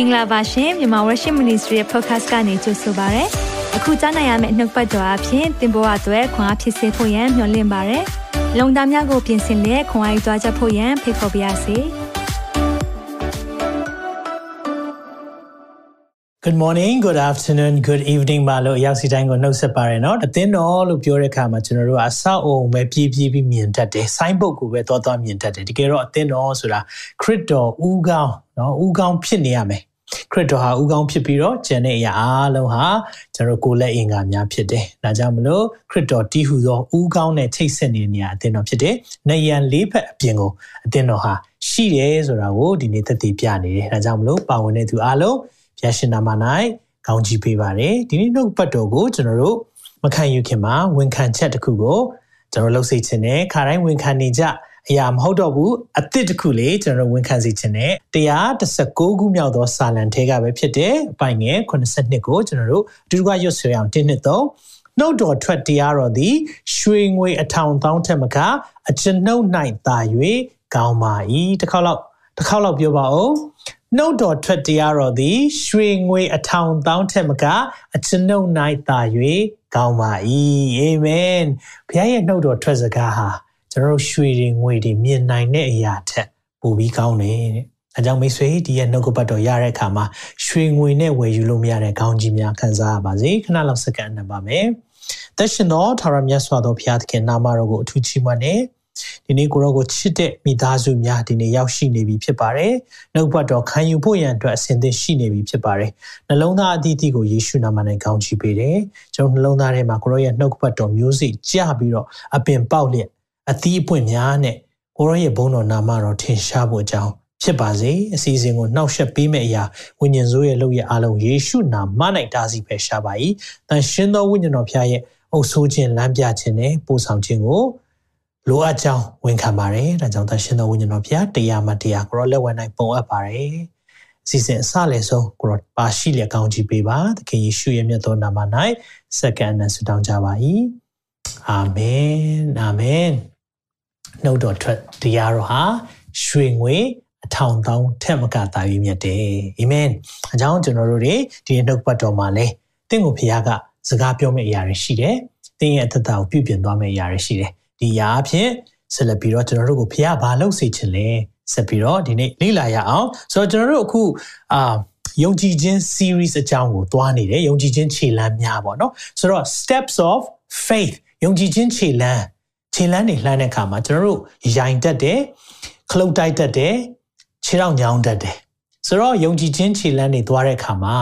င်္ဂလာပါရှင်မြန်မာ Worship Ministry ရဲ့ podcast ကနေကြိုဆိုပါရစေ။အခုကြားနိုင်ရမယ့်နှုတ်ပတ်တော်အဖြစ်သင်ပေါ်အပ်ွယ်ခွန်အားဖြစ်စေဖို့ယံမျှဝင့်ပါရစေ။လုံတာများကိုပြင်ဆင်လက်ခွန်အားယူကြားချက်ဖို့ယံဖိတ်ခေါ်ပါရစေ။ Good morning, good afternoon, good evening ပါလို့ရောက်စီတိုင်းကိုနှုတ်ဆက်ပါရနော်။အသင်းတော်လို့ပြောတဲ့အခါမှာကျွန်တော်တို့ကအဆောက်အုံပဲပြည့်ပြည့်ပြီးမြင်တတ်တယ်။ sign board ကိုပဲသွားသွားမြင်တတ်တယ်။တကယ်တော့အသင်းတော်ဆိုတာခရစ်တော်ဦးကောင်းနော်ဦးကောင်းဖြစ်နေရမယ် ခရစ်တော်ဟာဥကောင်းဖြစ်ပြီးတော့ကျန်တဲ့အရာအလုံးဟာကျွန်တော်ကိုယ်လက်အင်္ဂါများဖြစ်တယ်။ဒါကြောင့်မလို့ခရစ်တော်တည်ဟူသောဥကောင်းနဲ့ချိတ်ဆက်နေတဲ့နေရာအသင်းတော်ဖြစ်တယ်။နေရန်လေးဖက်အပြင်ကိုအသင်းတော်ဟာရှိတယ်ဆိုတာကိုဒီနေ့သက်သေပြနေတယ်။ဒါကြောင့်မလို့ပါဝင်တဲ့သူအားလုံးဖျာရှင်နာမ၌ကောင်းချီးပေးပါတယ်။ဒီနေ့နှုတ်ပတ်တော်ကိုကျွန်တော်တို့မခံယူခင်မှာဝန်ခံချက်တစ်ခုကိုကျွန်တော်လှုပ်စိတ်ခြင်းနဲ့ခါတိုင်းဝန်ခံနေကြ အရာမဟုတ်တော့ဘူးအသစ်တစ်ခုလေးကျွန်တော်ဝန်ခံစီခြင်းနဲ့119ခုမြောက်သောစာလံထဲကပဲဖြစ်တယ်အပိုင်ငယ်82ကိုကျွန်တော်တို့အတူတူကရွတ်ဆွေအောင်တင်းနှစ်သုံးနှုတ်တော်ထွက်တရားတော်သည်ရွှေငွေအထောင်တောင်းထက်မကအကျွန်ုပ်၌သာ၍ကောင်းပါ၏တစ်ခေါက်လောက်တစ်ခေါက်လောက်ပြောပါဦးနှုတ်တော်ထွက်တရားတော်သည်ရွှေငွေအထောင်တောင်းထက်မကအကျွန်ုပ်၌သာ၍ကောင်းပါ၏အာမင်ဘုရားရဲ့နှုတ်တော်ထွက်စကားဟာ ကျွန်တော်တို့ရွှေတွေငွေတွေမြင်နိုင်တဲ့အရာထက်ပိုပြီးကောင်းတယ်တဲ့။အဲကြောင့်မိတ်ဆွေဒီရဲ့နှုတ်ကပတ်တော်ရတဲ့အခါမှာရွှေငွေနဲ့ဝယ်ယူလို့မရတဲ့ကောင်းကြီးများခံစားရပါစေ။ခဏလောက်စက္ကန့်နဲ့ပါမယ်။သက်ရှင်သောထာဝရမြတ်စွာသောဘုရားသခင်နာမတော်ကိုအထူးချီးမွမ်းတယ်။ဒီနေ့ကိုရောကိုချစ်တဲ့မိသားစုများဒီနေ့ရောက်ရှိနေပြီဖြစ်ပါတယ်။နှုတ်ပတ်တော်ခံယူဖို့ရန်အတွက်အစဉ်သင့်ရှိနေပြီဖြစ်ပါတယ်။နှလုံးသားအသီးသီးကိုယေရှုနာမနဲ့ကောင်းချီးပေးတယ်။ကျွန်တော်နှလုံးသားထဲမှာကိုရောရဲ့နှုတ်ပတ်တော်မျိုးစိကြပြီးတော့အပင်ပေါက်လျက် အသီးအပွင့်များနဲ့ကိုရောရဲ့ဘုန်းတော်နာမတော်ထင်ရှားဖို့အကြောင်းဖြစ်ပါစေအစီအစဉ်ကိုနှောက်ယှက်ပေးမယ့်အရာဝိညာဉ်စိုးရဲ့လုပ်ရအားလုံးယေရှုနာမ၌တားဆီးဖယ်ရှားပါ၏တန်ရှင်သောဝိညာဉ်တော်ဖျားရဲ့အုပ်ဆိုးခြင်းလမ်းပြခြင်းနဲ့ပို့ဆောင်ခြင်းကိုလိုအပ်ကြောင်းဝန်ခံပါတယ်ဒါကြောင့်တန်ရှင်သောဝိညာဉ်တော်ဖျားတရားမှတရားကိုရောလက်ဝဲ၌ပုံအပ်ပါတယ်အစီအစဉ်အစလည်းဆုံးကိုရောပါရှိလျက်ကောင်းချီးပေးပါသခင်ယေရှုရဲ့မြတ်သောနာမ၌စက္ကန့်နဲ့ဆုတောင်းကြပါ၏အာမင်အာမင် နှုတ်တော်ထွက်တရားတော်ဟာရွှေငွေအထောင်တောင်းထက်မကတာ၍မြတ်တယ်အာမင်အကြောင်းကျွန်တော်တို့တွေဒီနှုတ်ပတ်တော်မှာလဲတင့်ကိုဖခင်ကစကားပြောမယ့်အရာတွေရှိတယ်တင်းရဲ့အသက်တာကိုပြုပြင်သွားမယ့်အရာတွေရှိတယ်ဒီအရာအဖြစ်ဆက်လက်ပြီးတော့ကျွန်တော်တို့ကိုဖခင်ဘာလုပ်စေချင်လဲဆက်ပြီးတော့ဒီနေ့လေ့လာရအောင်ဆိုတော့ကျွန်တော်တို့အခုအာယုံကြည်ခြင်း series အကြောင်းကိုသွားနေတယ်ယုံကြည်ခြင်းခြေလှမ်းများပေါ့နော်ဆိုတော့ steps of faith ယုံကြည်ခြင်းခြေလှမ်း ခြေလမ်းတွေလှမ်းတဲ့အခါမှာကျွန်တော်တို့ရိုင်တက်တယ်ခလုတ်တိုက်တက်တယ်ခြေထောက်ညောင်းတက်တယ်ဆိုတော့ယုံကြည်ခြင်းခြေလမ်းတွေသွားတဲ့အခါမှာ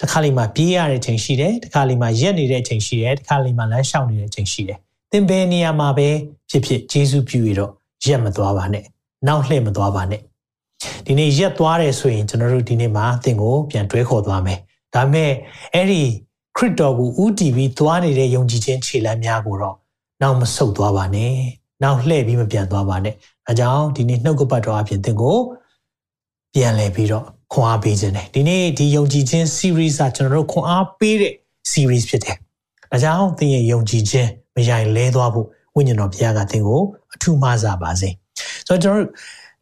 တစ်ခါလေမှပြေးရတဲ့အချိန်ရှိတယ်တစ်ခါလေမှရက်နေတဲ့အချိန်ရှိတယ်တစ်ခါလေမှလမ်းလျှောက်နေတဲ့အချိန်ရှိတယ်သင်ဘယ်နေရာမှာပဲဖြစ်ဖြစ်ဂျေစုပြုရတော့ရက်မသွားပါနဲ့နောက်လှည့်မသွားပါနဲ့ဒီနေ့ရက်သွားတယ်ဆိုရင်ကျွန်တော်တို့ဒီနေ့မှာသင်ကိုပြန်တွဲခေါ်သွားမယ်ဒါပေမဲ့အဲ့ဒီခရစ်တော်ကိုဥတီပြီးသွားနေတဲ့ယုံကြည်ခြင်းခြေလှမ်းများကိုတော့ နောက်မဆုတ်သွားပါနဲ့နောက်လှည့်ပြီးမပြန်သွားပါနဲ့အဲကြောင့်ဒီနေ့နှုတ်ကပတ်တော်အပြင်သင်ကိုပြန်လဲပြီးတော့ခွန်အားပေးခြင်းတယ်ဒီနေ့ဒီယုံကြည်ခြင်း series ကကျွန်တော်တို့ခွန်အားပေးတဲ့ series ဖြစ်တယ်အဲကြောင့်သင်ရဲ့ယုံကြည်ခြင်းမယိုင်လဲသွားဖို့ဝိညာဉ်တော်ဘုရားကသင်ကိုအထူးမှားစားပါစေဆိုတော့ကျွန်တော်တို့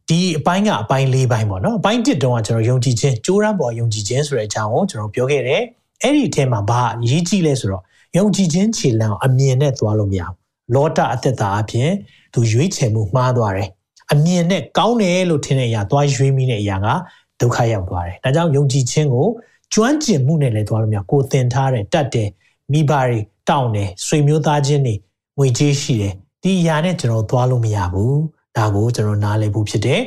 ဒီအပိုင်းကအပိုင်း၄ပိုင်းပေါ့နော်အပိုင်းတစ်တုန်းကကျွန်တော်ယုံကြည်ခြင်းကြိုးရမ်းပေါ်ယုံကြည်ခြင်းဆိုတဲ့အကြောင်းကိုကျွန်တော်ပြောခဲ့တယ်အဲ့ဒီအထက်မှာဘာအရေးကြီးလဲဆိုတော့ယုံကြည်ခြင်းခြေလှမ်းအမြင်နဲ့သွားလို့မရဘူး လောတအသက်တာအပြင်သူရွေးချယ်မှုမှားသွားတယ်အမြင်နဲ့ကောင်းတယ်လို့ထင်တဲ့အရာသွားရွေးမိတဲ့အရာကဒုက္ခရောက်သွားတယ်ဒါကြောင့်ယုံကြည်ခြင်းကိုကျွမ်းကျင်မှုနဲ့လည်းသွားလို့မရကိုသင်ထားတယ်တတ်တယ်မိဘတွေတောင်းတယ်ဆွေမျိုးသားချင်းတွေငွေကြေးရှိတယ်ဒီအရာနဲ့ကျွန်တော်သွားလို့မရဘူးဒါကိုကျွန်တော်နားလည်ဖို့ဖြစ်တယ်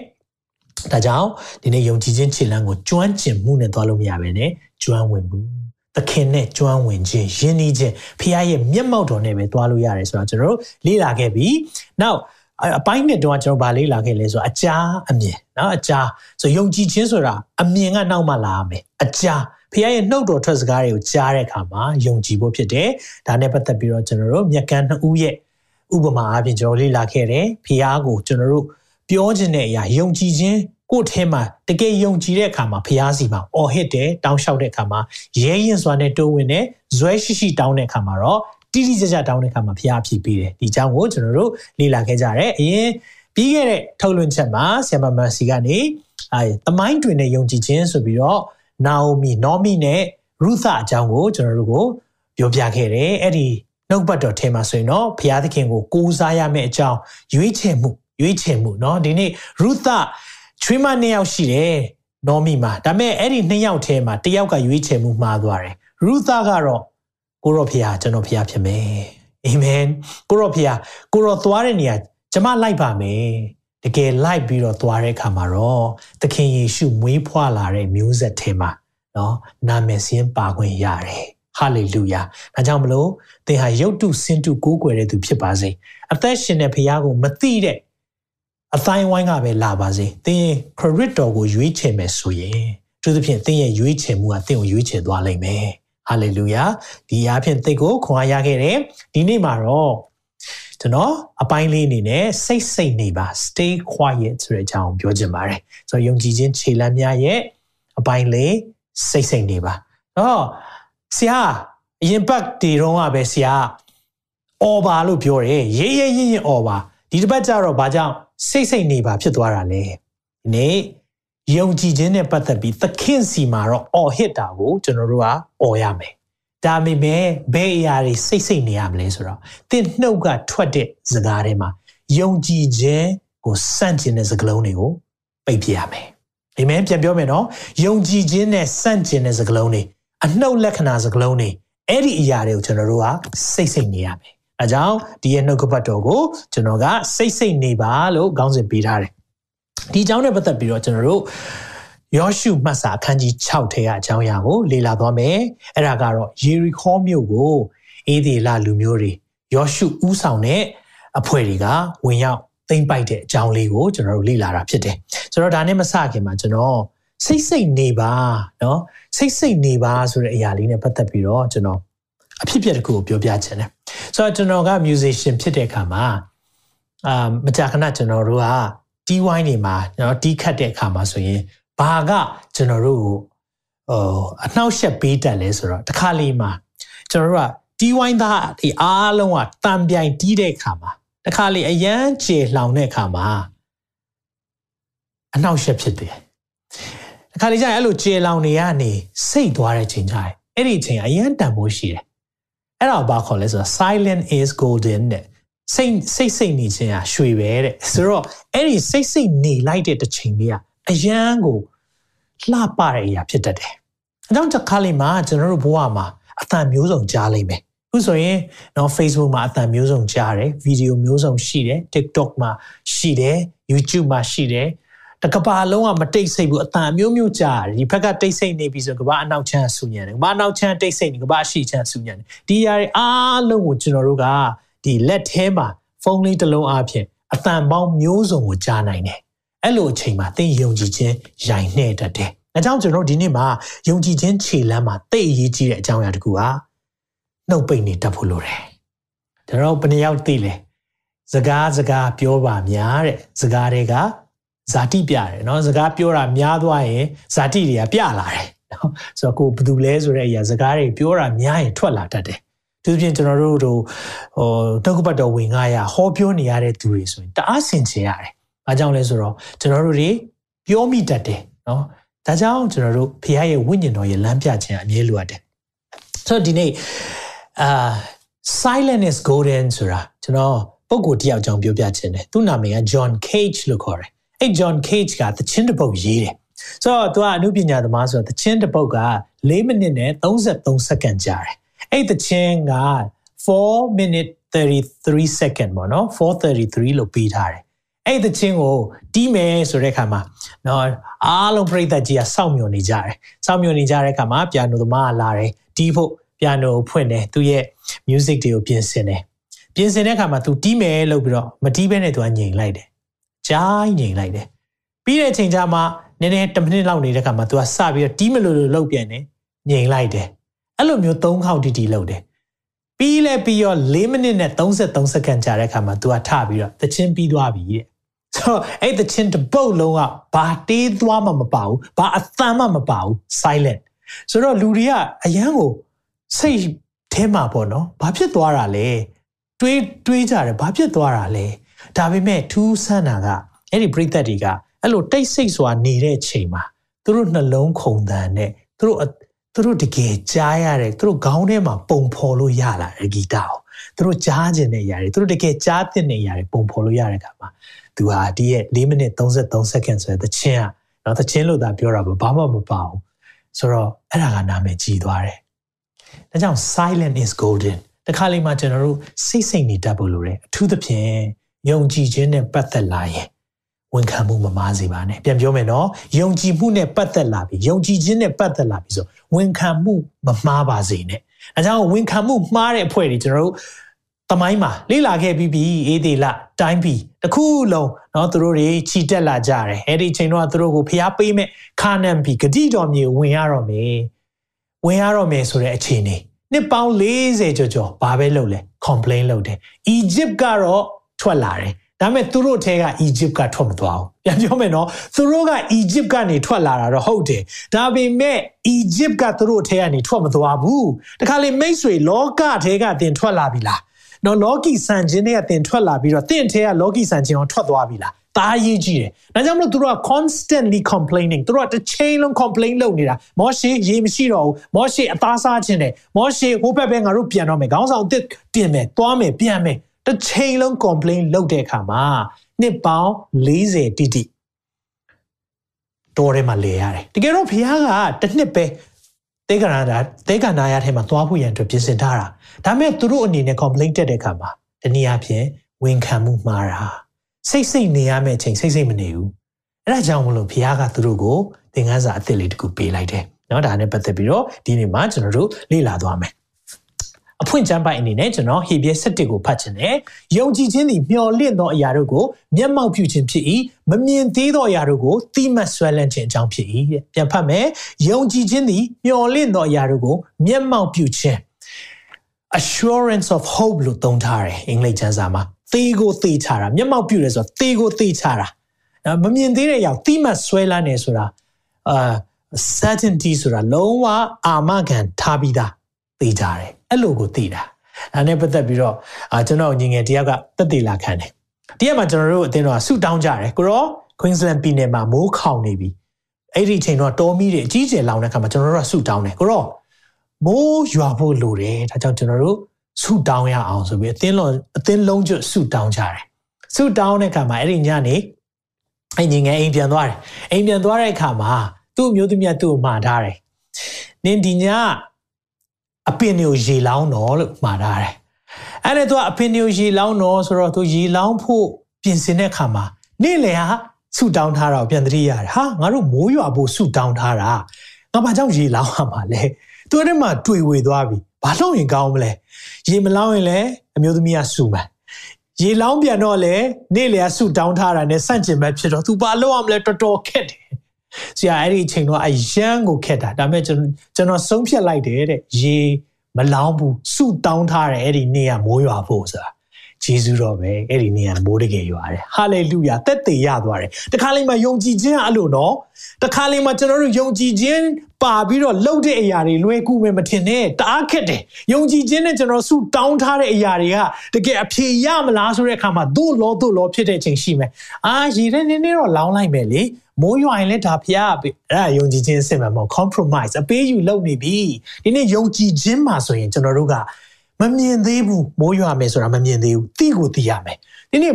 ဒါကြောင့်ဒီနေ့ယုံကြည်ခြင်းခြေလှမ်းကိုကျွမ်းကျင်မှုနဲ့သွားလို့မရဘဲနဲ့ကျွမ်းဝင်မှု သခင်နဲ့ကျွမ်းဝင်ခြင်းယဉ်နီးခြင်းဖခင်ရဲ့မျက်မှောက်တော်နဲ့ပဲသွားလို့ရတယ်ဆိုတော့ကျွန်တော်တို့လေ့လာခဲ့ပြီ။ Now အပိုင်းနှစ်တုန်းကကျွန်တော်ဗာလေ့လာခဲ့လဲဆိုတော့အကြာအမြင်နော်အကြာဆိုယုံကြည်ခြင်းဆိုတာအမြင်ကနောက်မှလာရမယ်။အကြာဖခင်ရဲ့နှုတ်တော်ထွက်စကားတွေကိုကြားတဲ့အခါမှာယုံကြည်ဖို့ဖြစ်တယ်။ဒါနဲ့ပတ်သက်ပြီးတော့ကျွန်တော်တို့မြက်ကန်းနှစ်ဦးရဲ့ဥပမာအပြင်ကျွန်တော်လေ့လာခဲ့တယ်။ဖခင်ကိုကျွန်တော်တို့ပြောခြင်းတဲ့အရာယုံကြည်ခြင်း ကိုယ့်ထဲမှာတကယ်ယုံကြည်တဲ့အခါမှာဖျားစီမှာအော်ဟစ်တယ်တောင်းလျှောက်တဲ့အခါမှာရဲရင်စွာနဲ့တိုးဝင်တယ်ဇွဲရှိရှိတောင်းတဲ့အခါမှာတော့တိတိကျကျတောင်းတဲ့အခါမှာဖျားအဖြစ်ပေးတယ်ဒီအကြောင်းကိုကျွန်တော်တို့လေ့လာခဲ့ကြတယ်အရင်ပြီးခဲ့တဲ့ထုတ်လွှင့်ချက်မှာဆီယမမန်စီကနေ အဲတမိုင်းတွင်တဲ့ယုံကြည်ခြင်းဆိုပြီးတော့နာအိုမီနော်မီနဲ့ရုသအကြောင်းကိုကျွန်တော်တို့ကိုပြောပြခဲ့တယ်အဲ့ဒီနှုတ်ပတ်တော်ထဲမှာဆိုရင်တော့ဘုရားသခင်ကိုကိုးစားရမယ့်အကြောင်းရွေးချယ်မှုရွေးချယ်မှုเนาะဒီနေ့ရုသ ချွေးမနှစ်ယောက်ရှိတယ်နော်မီမှာဒါပေမဲ့အဲ့ဒီနှစ်ယောက်ထဲမှာတစ်ယောက်ကရွေးချယ်မှုမှားသွားတယ်ရုသကတော့ကိုရောဖျားကျွန်တော်ဖျားဖြစ်မယ်အာမင်ကိုရောဖျားကိုရောသွားတဲ့နေရာကျွန်မလိုက်ပါမယ်တကယ်လိုက်ပြီးတော့သွားတဲ့အခါမှာတော့သခင်ယေရှုမွေးဖွားလာတဲ့မျိုးဆက်ထဲမှာနော်နာမည်စင်းပါခွင့်ရတယ်ဟာလေလုယာဒါကြောင့်မလို့သင်ဟာယုတ်တုစင်တုကိုးကွယ်တဲ့သူဖြစ်ပါစေအသက်ရှင်တဲ့ဖခင်ကိုမသိတဲ့ အတိုင်းဝိုင်းကပဲလာပါစေသင်ခရစ်တော်ကိုရွေးချယ်မယ်ဆိုရင်သူသဖြင့်သင်ရဲ့ရွေးချယ်မှုကသင်ကိုရွေးချယ်သွားလိမ့်မယ်ဟာလေလုယာဒီအားဖြင့်သင်ကိုခွန်အားရခဲ့တယ်ဒီနေ့မှာတော့ကျွန်တော်အပိုင်းလေးအနေနဲ့စိတ်စိတ်နေပါ stay quiet ဆိုတဲ့အကြောင်းပြောချင်ပါတယ်ဆိုတော့ယုံကြည်ခြင်းခြေလှမ်းများရဲ့အပိုင်းလေးစိတ်စိတ်နေပါတော့ဆရာအရင်ပတ်ဒီတော့ကပဲဆရာအော်ပါလို့ပြောတယ်ရေးရေးရင်ရင်အော်ပါဒီတစ်ပတ်ကျတော့ဘာကြောင့် စိတ်စိတ်နေပါဖြစ်သွားတာလဲဒီနေ့ယုံကြည်ခြင်းနဲ့ပတ်သက်ပြီးသခင်စီမှာတော့အော်ဟစ်တာကိုကျွန်တော်တို့ကအော်ရမယ်ဒါပေမဲ့ဘယ်အရာတွေစိတ်စိတ်နေရမလဲဆိုတော့သင်နှုတ်ကထွက်တဲ့စကားတွေမှာယုံကြည်ခြင်းကိုစန့်ကျင်တဲ့စကားလုံးတွေကိုပိတ်ပြရမယ်အာမင်ပြန်ပြောမယ်နော်ယုံကြည်ခြင်းနဲ့စန့်ကျင်တဲ့စကားလုံးတွေအနှုတ်လက္ခဏာစကားလုံးတွေအဲ့ဒီအရာတွေကိုကျွန်တော်တို့ကစိတ်စိတ်နေရမယ် အဲကြောင့်ဒီရဲ့နှုတ်ကပတ်တော်ကိုကျွန်တော်ကစိတ်စိတ်နေပါလို့ခေါင်းစဉ်ပေးထားတယ်ဒီအကြောင်းနဲ့ပတ်သက်ပြီးတော့ကျွန်တော်တို့ယောရှုမှတ်စာအခန်းကြီး6ထဲကအကြောင်းအရာကိုလေ့လာသွားမယ်အဲ့ဒါကတော့ယေရီခေါမြို့ကိုအေဒီလာလူမျိုးတွေယောရှုဥဆောင်တဲ့အဖွဲ့တွေကဝင်ရောက်သိမ့်ပိုက်တဲ့အကြောင်းလေးကိုကျွန်တော်တို့လေ့လာတာဖြစ်တယ်ဆိုတော့ဒါနဲ့မစခင်မှာကျွန်တော်စိတ်စိတ်နေပါเนาะစိတ်စိတ်နေပါဆိုတဲ့အရာလေးနဲ့ပတ်သက်ပြီးတော့ကျွန်တော် အဖြစ်အပျက်တစ်ခုကိုပြောပြချင်တယ်ဆိုတော့ကျွန်တော်က musician ဖြစ်တဲ့အခါမှာအာမကြာခဏကျွန်တော်တို့ကတီးဝိုင်းနေမှာနော်တီးခတ်တဲ့အခါမှာဆိုရင်ဘာကကျွန်တော်တို့ကိုဟိုအနှောက်ယှက်ပေးတတ်လဲဆိုတော့တစ်ခါလေးမှာကျွန်တော်တို့ကတီးဝိုင်းသားဒီအားလုံးကတံပြိုင်တီးတဲ့အခါမှာတစ်ခါလေးအရန်ကျေလှောင်တဲ့အခါမှာအနှောက်ယှက်ဖြစ်တယ်တစ်ခါလေးကျရင်အဲ့လိုကျေလောင်နေရနေစိတ်သွားတဲ့ချိန်ကျရင်အဲ့ဒီချိန်အရန်တန်ဖိုးရှိတယ် အဲ့ဒါဘာခေါ်လဲဆိုတော့ silent is golden တဲ့စိတ်စိတ်စိတ်နေခြင်းဟာရွှေပဲတဲ့ဆိုတော့အဲ့ဒီစိတ်စိတ်နေလိုက်တဲ့တစ်ချိန်လေးကအရန်ကိုလှပတဲ့အရာဖြစ်တတ်တယ်။အကြောင်းတစ်ခါလေးမှာကျွန်တော်တို့ဘဝမှာအသံမျိုးစုံကြားလိမ့်မယ်။အခုဆိုရင်တော့ Facebook မှာအသံမျိုးစုံကြားတယ်ဗီဒီယိုမျိုးစုံရှိတယ် TikTok မှာရှိတယ် YouTube မှာရှိတယ် တကဘာလုံးကမတိတ်ဆိတ်ဘူးအတန်မျိုးမျိုးကြားတယ်ဒီဘက်ကတိတ်ဆိတ်နေပြီဆိုကဘာအနောက်ချမ်းဆူညံတယ်ကဘာအနောက်ချမ်းတိတ်ဆိတ်နေကဘာအရှိချမ်းဆူညံတယ်ဒီຢာတွေအားလုံးကိုကျွန်တော်တို့ကဒီလက်ထဲမှာဖုန်းလေးတစ်လုံးအားဖြင့်အတန်ပေါင်းမျိုးစုံကိုကြားနိုင်တယ်အဲ့လိုအချိန်မှာသင်ယုံကြည်ခြင်းရိုင်နှဲ့တတ်တယ်။အဲကြောင့်ကျွန်တော်ဒီနေ့မှာယုံကြည်ခြင်းခြေလှမ်းမှာတိတ်အရေးကြီးတဲ့အကြောင်းအရာတစ်ခုဟာနှုတ်ပိတ်နေတတ်ဖို့လိုတယ်။ကျွန်တော်ဘယ်နှယောက်သိလဲ။စကားစကားပြောပါများတဲ့။စကားတွေက ဇာတိပြတယ်နော်။စကားပြောတာများသွားရင်ဇာတိတွေကပြလာတယ်နော်။ဆိုတော့ကိုဘယ်သူလဲဆိုတဲ့အရာစကားတွေပြောတာများရင်ထွက်လာတတ်တယ်။သူပြင်ကျွန်တော်တို့တို့ဟိုတောက်ကပတ်တော်ဝင်ငါရဟောပြောနေရတဲ့သူတွေဆိုရင်တအားဆင်ခြင်ရတယ်။ဘာကြောင့်လဲဆိုတော့ကျွန်တော်တို့တွေပြောမိတတ်တယ်နော်။ဒါကြောင့်ကျွန်တော်တို့ဖခင်ရဲ့ဝိညာဉ်တော်ရဲ့လမ်းပြခြင်းအမြဲလိုအပ်တယ်။ဆိုတော့ဒီနေ့အာ silent is golden ဆိုတာကျွန်တော်ပုံကိုတယောက်ကြောင့်ပြောပြခြင်းတယ်။သူ့နာမည်က John Cage လို့ခေါ်တယ်။ အဲ့ John Cage ကသချင်းတစ်ပုတ်ရေးတယ်။ဆိုတော့သူကအမှုပညာသမားဆိုတော့သချင်းတစ်ပုတ်က4မိနစ်နဲ့33စက္ကန့်ကြာတယ်။အဲ့သချင်းက4 minute 33 second ပေါ့နော်433လို့ပေးထားတယ်အဲ့ဒီချင်းကိုတီးမယ်ဆိုတဲ့အခါမှာနော်အားလုံးပြိသက်ကြီးကစောင့်မျှော်နေကြတယ်စောင့်မျှော်နေကြတဲ့အခါမှာပီယာနိုသမားကလာတယ်တီးဖို့ပီယာနိုကိုဖွင့်တယ်သူရဲ့ music တွေကိုပြင်ဆင်တယ်ပြင်ဆင်တဲ့အခါမှာ तू တီးမယ်လို့ပြီးတော့မတီးဘဲနဲ့ तू ကညင်လိုက်တယ် ကြားညင်လိုက်တယ်ပြီးတဲ့အချိန်ကျမှနည်းနည်း10မိနစ်လောက်နေတဲ့အခါမှာ तू ကစပြီးတော့တီးမလို့လို့လုပ်ပြန်တယ်ညင်လိုက်တယ်အဲ့လိုမျိုး၃ခေါက်တီးတီးလုပ်တယ်ပြီးလဲပြီးတော့4မိနစ်နဲ့33စက္ကန့်ကြာတဲ့အခါမှာ तू ကထပြီးတော့သချင်းပြီးသွားပြီတဲ့ဆိုအဲ့ the chin တပုတ်လုံးကဘာတေးသွားမှမပါဘူးဘာအသံမှမပါဘူး silent ဆိုတော့လူတွေကအရန်ကိုစိတ်ထဲမှာပေါ့နော်ဘာဖြစ်သွားတာလဲတွေးတွေးကြတယ်ဘာဖြစ်သွားတာလဲ ဒါပေမဲ့ထူးဆန်းတာကအဲ့ဒီပြိသက်တွေကအဲ့လိုတိတ်ဆိတ်စွာနေတဲ့ချိန်မှာသူတို့နှလုံးခုန်တန်နဲ့သူတို့သူတို့တကယ်ကြားရတယ်သူတို့ခေါင်းထဲမှာပုံဖော်လို့ရလာတယ်ဂီတကိုသူတို့ကြားခြင်းနဲ့ရတယ်သူတို့တကယ်ကြားသင့်နေရတယ်ပုံဖော်လို့ရတဲ့အခါမှာသူဟာဒီရဲ့၄မိနစ်33စက္ကန့်ဆိုတဲ့သချင်းอ่ะနော်သချင်းလို့သာပြောတာဘာမှမပါဘူးဆိုတော့အဲ့ဒါကနာမည်ကြီးသွားတယ်ဒါကြောင့် silent is golden တခါလေမှကျွန်တော်တို့စိတ်စိတ်နေတတ်ဖို့လိုတယ်အထူးသဖြင့် ယုံကြည်ခြင်းနဲ့ပတ်သက်လာရင်ဝန်ခံမှုမမားစေပါနဲ့ပြန်ပြောမယ်နော်ယုံကြည်မှုနဲ့ပတ်သက်လာပြီယုံကြည်ခြင်းနဲ့ပတ်သက်လာပြီဆိုဝန်ခံမှုမမှားပါစေနဲ့အဲကြောင့်ဝန်ခံမှုမှားတဲ့အဖွဲ့တွေကျွန်တော်တို့တမိုင်းမှာလေ့လာခဲ့ပြီးပြီအေးသေးလားတိုင်းပြီတခုလုံးเนาะသူတို့တွေခြိတက်လာကြတယ်အဲ့ဒီအချိန်တော့သူတို့ကိုဖျားပေးမဲ့ခါနန်ပြီဂတိတော်မြေဝင်ရတော့မယ်ဝင်ရတော့မယ်ဆိုတဲ့အခြေအနေနှစ်ပေါင်း40ကျော်ကျော်ဘာပဲလုပ်လဲ complain လုပ်တယ် Egypt ကတော့ ထွက်လာတယ်ဒါပေမဲ့သူတို့ထဲက Egypt ကထွက်မသွားဘူးပြန်ပြောမယ်နော်သူတို့က Egypt ကနေထွက်လာတာတော့ဟုတ်တယ်ဒါပေမဲ့ Egypt ကသူတို့ထဲကနေထွက်မသွားဘူးတခါလေမိတ်ဆွေလောကထဲကတင်ထွက်လာပြီလားနော်လောကီဆန်ခြင်းတွေကတင်ထွက်လာပြီးတော့တင့်ထဲကလောကီဆန်ခြင်းအောင်ထွက်သွားပြီလားဒါအရေးကြီးတယ်။ဒါကြောင့်မလို့သူတို့က constantly complaining သူတို့ကတစ်ချိန်လုံး complain လုပ်နေတာ။မောရှေရေမရှိတော့ဘူး။မောရှေအသားစားခြင်းတယ်။မောရှေဟိုဘက်ပဲငါတို့ပြန်တော့မယ်။ခေါင်းဆောင်တစ်တင်မယ်၊သွားမယ်၊ပြန်မယ်။ တစ်ချိန်လုံး complain လုပ်တဲ့အခါမှာနှစ်ပေါင်း40တိတိတော်ထဲမှာလဲရတယ်။တကယ်တော့ဘုရားကတစ်နှစ်ပဲတေကရနာတေကနာရထဲမှာသွားဖို့ရန်အတွက်ပြင်ဆင်ထားတာ။ဒါပေမဲ့သူတို့အနေနဲ့ complain တက်တဲ့အခါမှာတနည်းအားဖြင့်ဝန်ခံမှုမှားတာ။စိတ်စိတ်နေရမယ့်အချိန်စိတ်စိတ်မနေဘူးအဲ့ဒါကြောင့်မလို့ဘုရားကသူတို့ကိုသင်ခန်းစာအသစ်လေးတစ်ခုပေးလိုက်တယ်เนาะဒါနဲ့ပတ်သက်ပြီးတော့ဒီနေ့မှာကျွန်တော်တို့လေ့လာသွားမယ် အဖွင့်ကျမ်းပိုင်အနေနဲ့ကျွန်တော်ဟေဘရဲ7ကိုဖတ်ခြင်းနဲ့ယုံကြည်ခြင်းသည်မျှော်လင့်သောအရာတို့ကိုမျက်မှောက်ပြုခြင်းဖြစ်၏မမြင်သေးသောအရာတို့ကိုသိမှတ်ဆွဲလန်းခြင်းအကြောင်းဖြစ်၏တဲ့ပြန်ဖတ်မယ်ယုံကြည်ခြင်းသည်မျှော်လင့်သောအရာတို့ကိုမျက်မှောက်ပြုခြင်း assurance of hope လို့သုံးထားတယ်အင်္ဂလိပ်ကျမ်းစာမှာသေကိုသေချတာမျက်မှောက်ပြုတယ်ဆိုတာသေကိုသေချတာမမြင်သေးတဲ့အရာတိမှတ်ဆွဲလန်းနေဆိုတာအာ certainty ဆိုတာလုံးဝအာမခံထားပြီးသားသိကြတယ် အဲ့လိုကိုသိတာဒါနဲ့ပတ်သက်ပြီးတော့အာကျွန်တော်ညီငယ်တယောက်ကတက်တည်လာခံတယ်တရက်မှာကျွန်တော်တို့အတင်းတော့ဆူတောင်းကြတယ်ကိုရော Queensland ပြည်နယ်မှာမိုးခေါင်နေပြီအဲ့ဒီအချိန်တော့တော်မီတွေအကြီးကျယ်လောင်တဲ့အခါမှာကျွန်တော်တို့ကဆူတောင်းတယ်ကိုရောမိုးရွာဖို့လိုတယ်ဒါကြောင့်ကျွန်တော်တို့ဆူတောင်းရအောင်ဆိုပြီးအသင်းလုံးအသင်းလုံးကျွတ်ဆူတောင်းကြတယ်ဆူတောင်းတဲ့အခါမှာအဲ့ဒီညနေအဲ့ညီငယ်အိမ်ပြန်သွားတယ်အိမ်ပြန်သွားတဲ့အခါမှာသူ့အမျိုးသမီးကသူ့ကိုမှာထားတယ်နင်ဒီည အပင်ကိုရေလောင်းတော့လို့မှာထားတယ်အဲ့ဒါသူကအပင်ကိုရေလောင်းတော့ဆိုတော့သူရေလောင်းဖို့ပြင်ဆင်တဲ့အခါမှာနေ့လယ်ဟာဆူတောင်းထားတာကိုပြန်သတိရတယ်ဟာငါတို့မိုးရွာဖို့ဆူတောင်းထားတာငါဘာကြောင့်ရေလောင်းရမှာလဲသူအဲ့ဒီမှာတွေ့ဝေသွားပြီဘာလို့ရင်ကောင်းမလဲရေမလောင်းရင်လည်းအမျိုးသမီးကဆူမယ်ရေလောင်းပြန်တော့လေနေ့လေကဆူတောင်းထားတာနဲ့ဆန့်ကျင်ဘက်ဖြစ်တော့ तू ဘာလုပ်အောင်လဲတော်တော်ခက်တယ် ဆရာအဲ့ဒီအချိန်တော့အရန်ကိုခက်တာဒါပေမဲ့ကျွန်တော်ကျွန်တော်ဆုံးဖြတ်လိုက်တယ်တဲ့ရေမလောင်းဘူးဆူတောင်းထားတယ်အဲ့ဒီနေ့ကမိုးရွာဖို့ဆိုတာဂျေဇုတော်ပဲအဲ့ဒီနေ့ကမိုးတကယ်ရွာတယ်ဟာလေလုယာတက်တည်ရသွားတယ်တခါလေးမှယုံကြည်ခြင်းအဲ့လိုနော်တခါလေးမှကျွန်တော်တို့ယုံကြည်ခြင်းပါပြီးတော့လှုပ်တဲ့အရာတွေလွယ်ကူမယ်မထင်နဲ့တအားခက်တယ်ယုံကြည်ခြင်းနဲ့ကျွန်တော်ဆုတောင်းထားတဲ့အရာတွေကတကယ်အဖြေရမလားဆိုတဲ့အခါမှာသို့လောသို့လောဖြစ်တဲ့အချိန်ရှိမယ်အာရေထဲနည်းနည်းတော့လောင်းလိုက်မယ်လေ မိုးရွာရင်လည်းဒါဖျားအဲ့ဒါယုံကြည်ခြင်းအစစ်မှန်မဟုတ် compromise အပေးယူလုပ်နေပြီဒီနေ့ယုံကြည်ခြင်းမှာဆိုရင်ကျွန်တော်တို့ကမမြင်သေးဘူးမိုးရွာမယ်ဆိုတာမမြင်သေးဘူးသိကိုသိရမယ်ဒီနေ့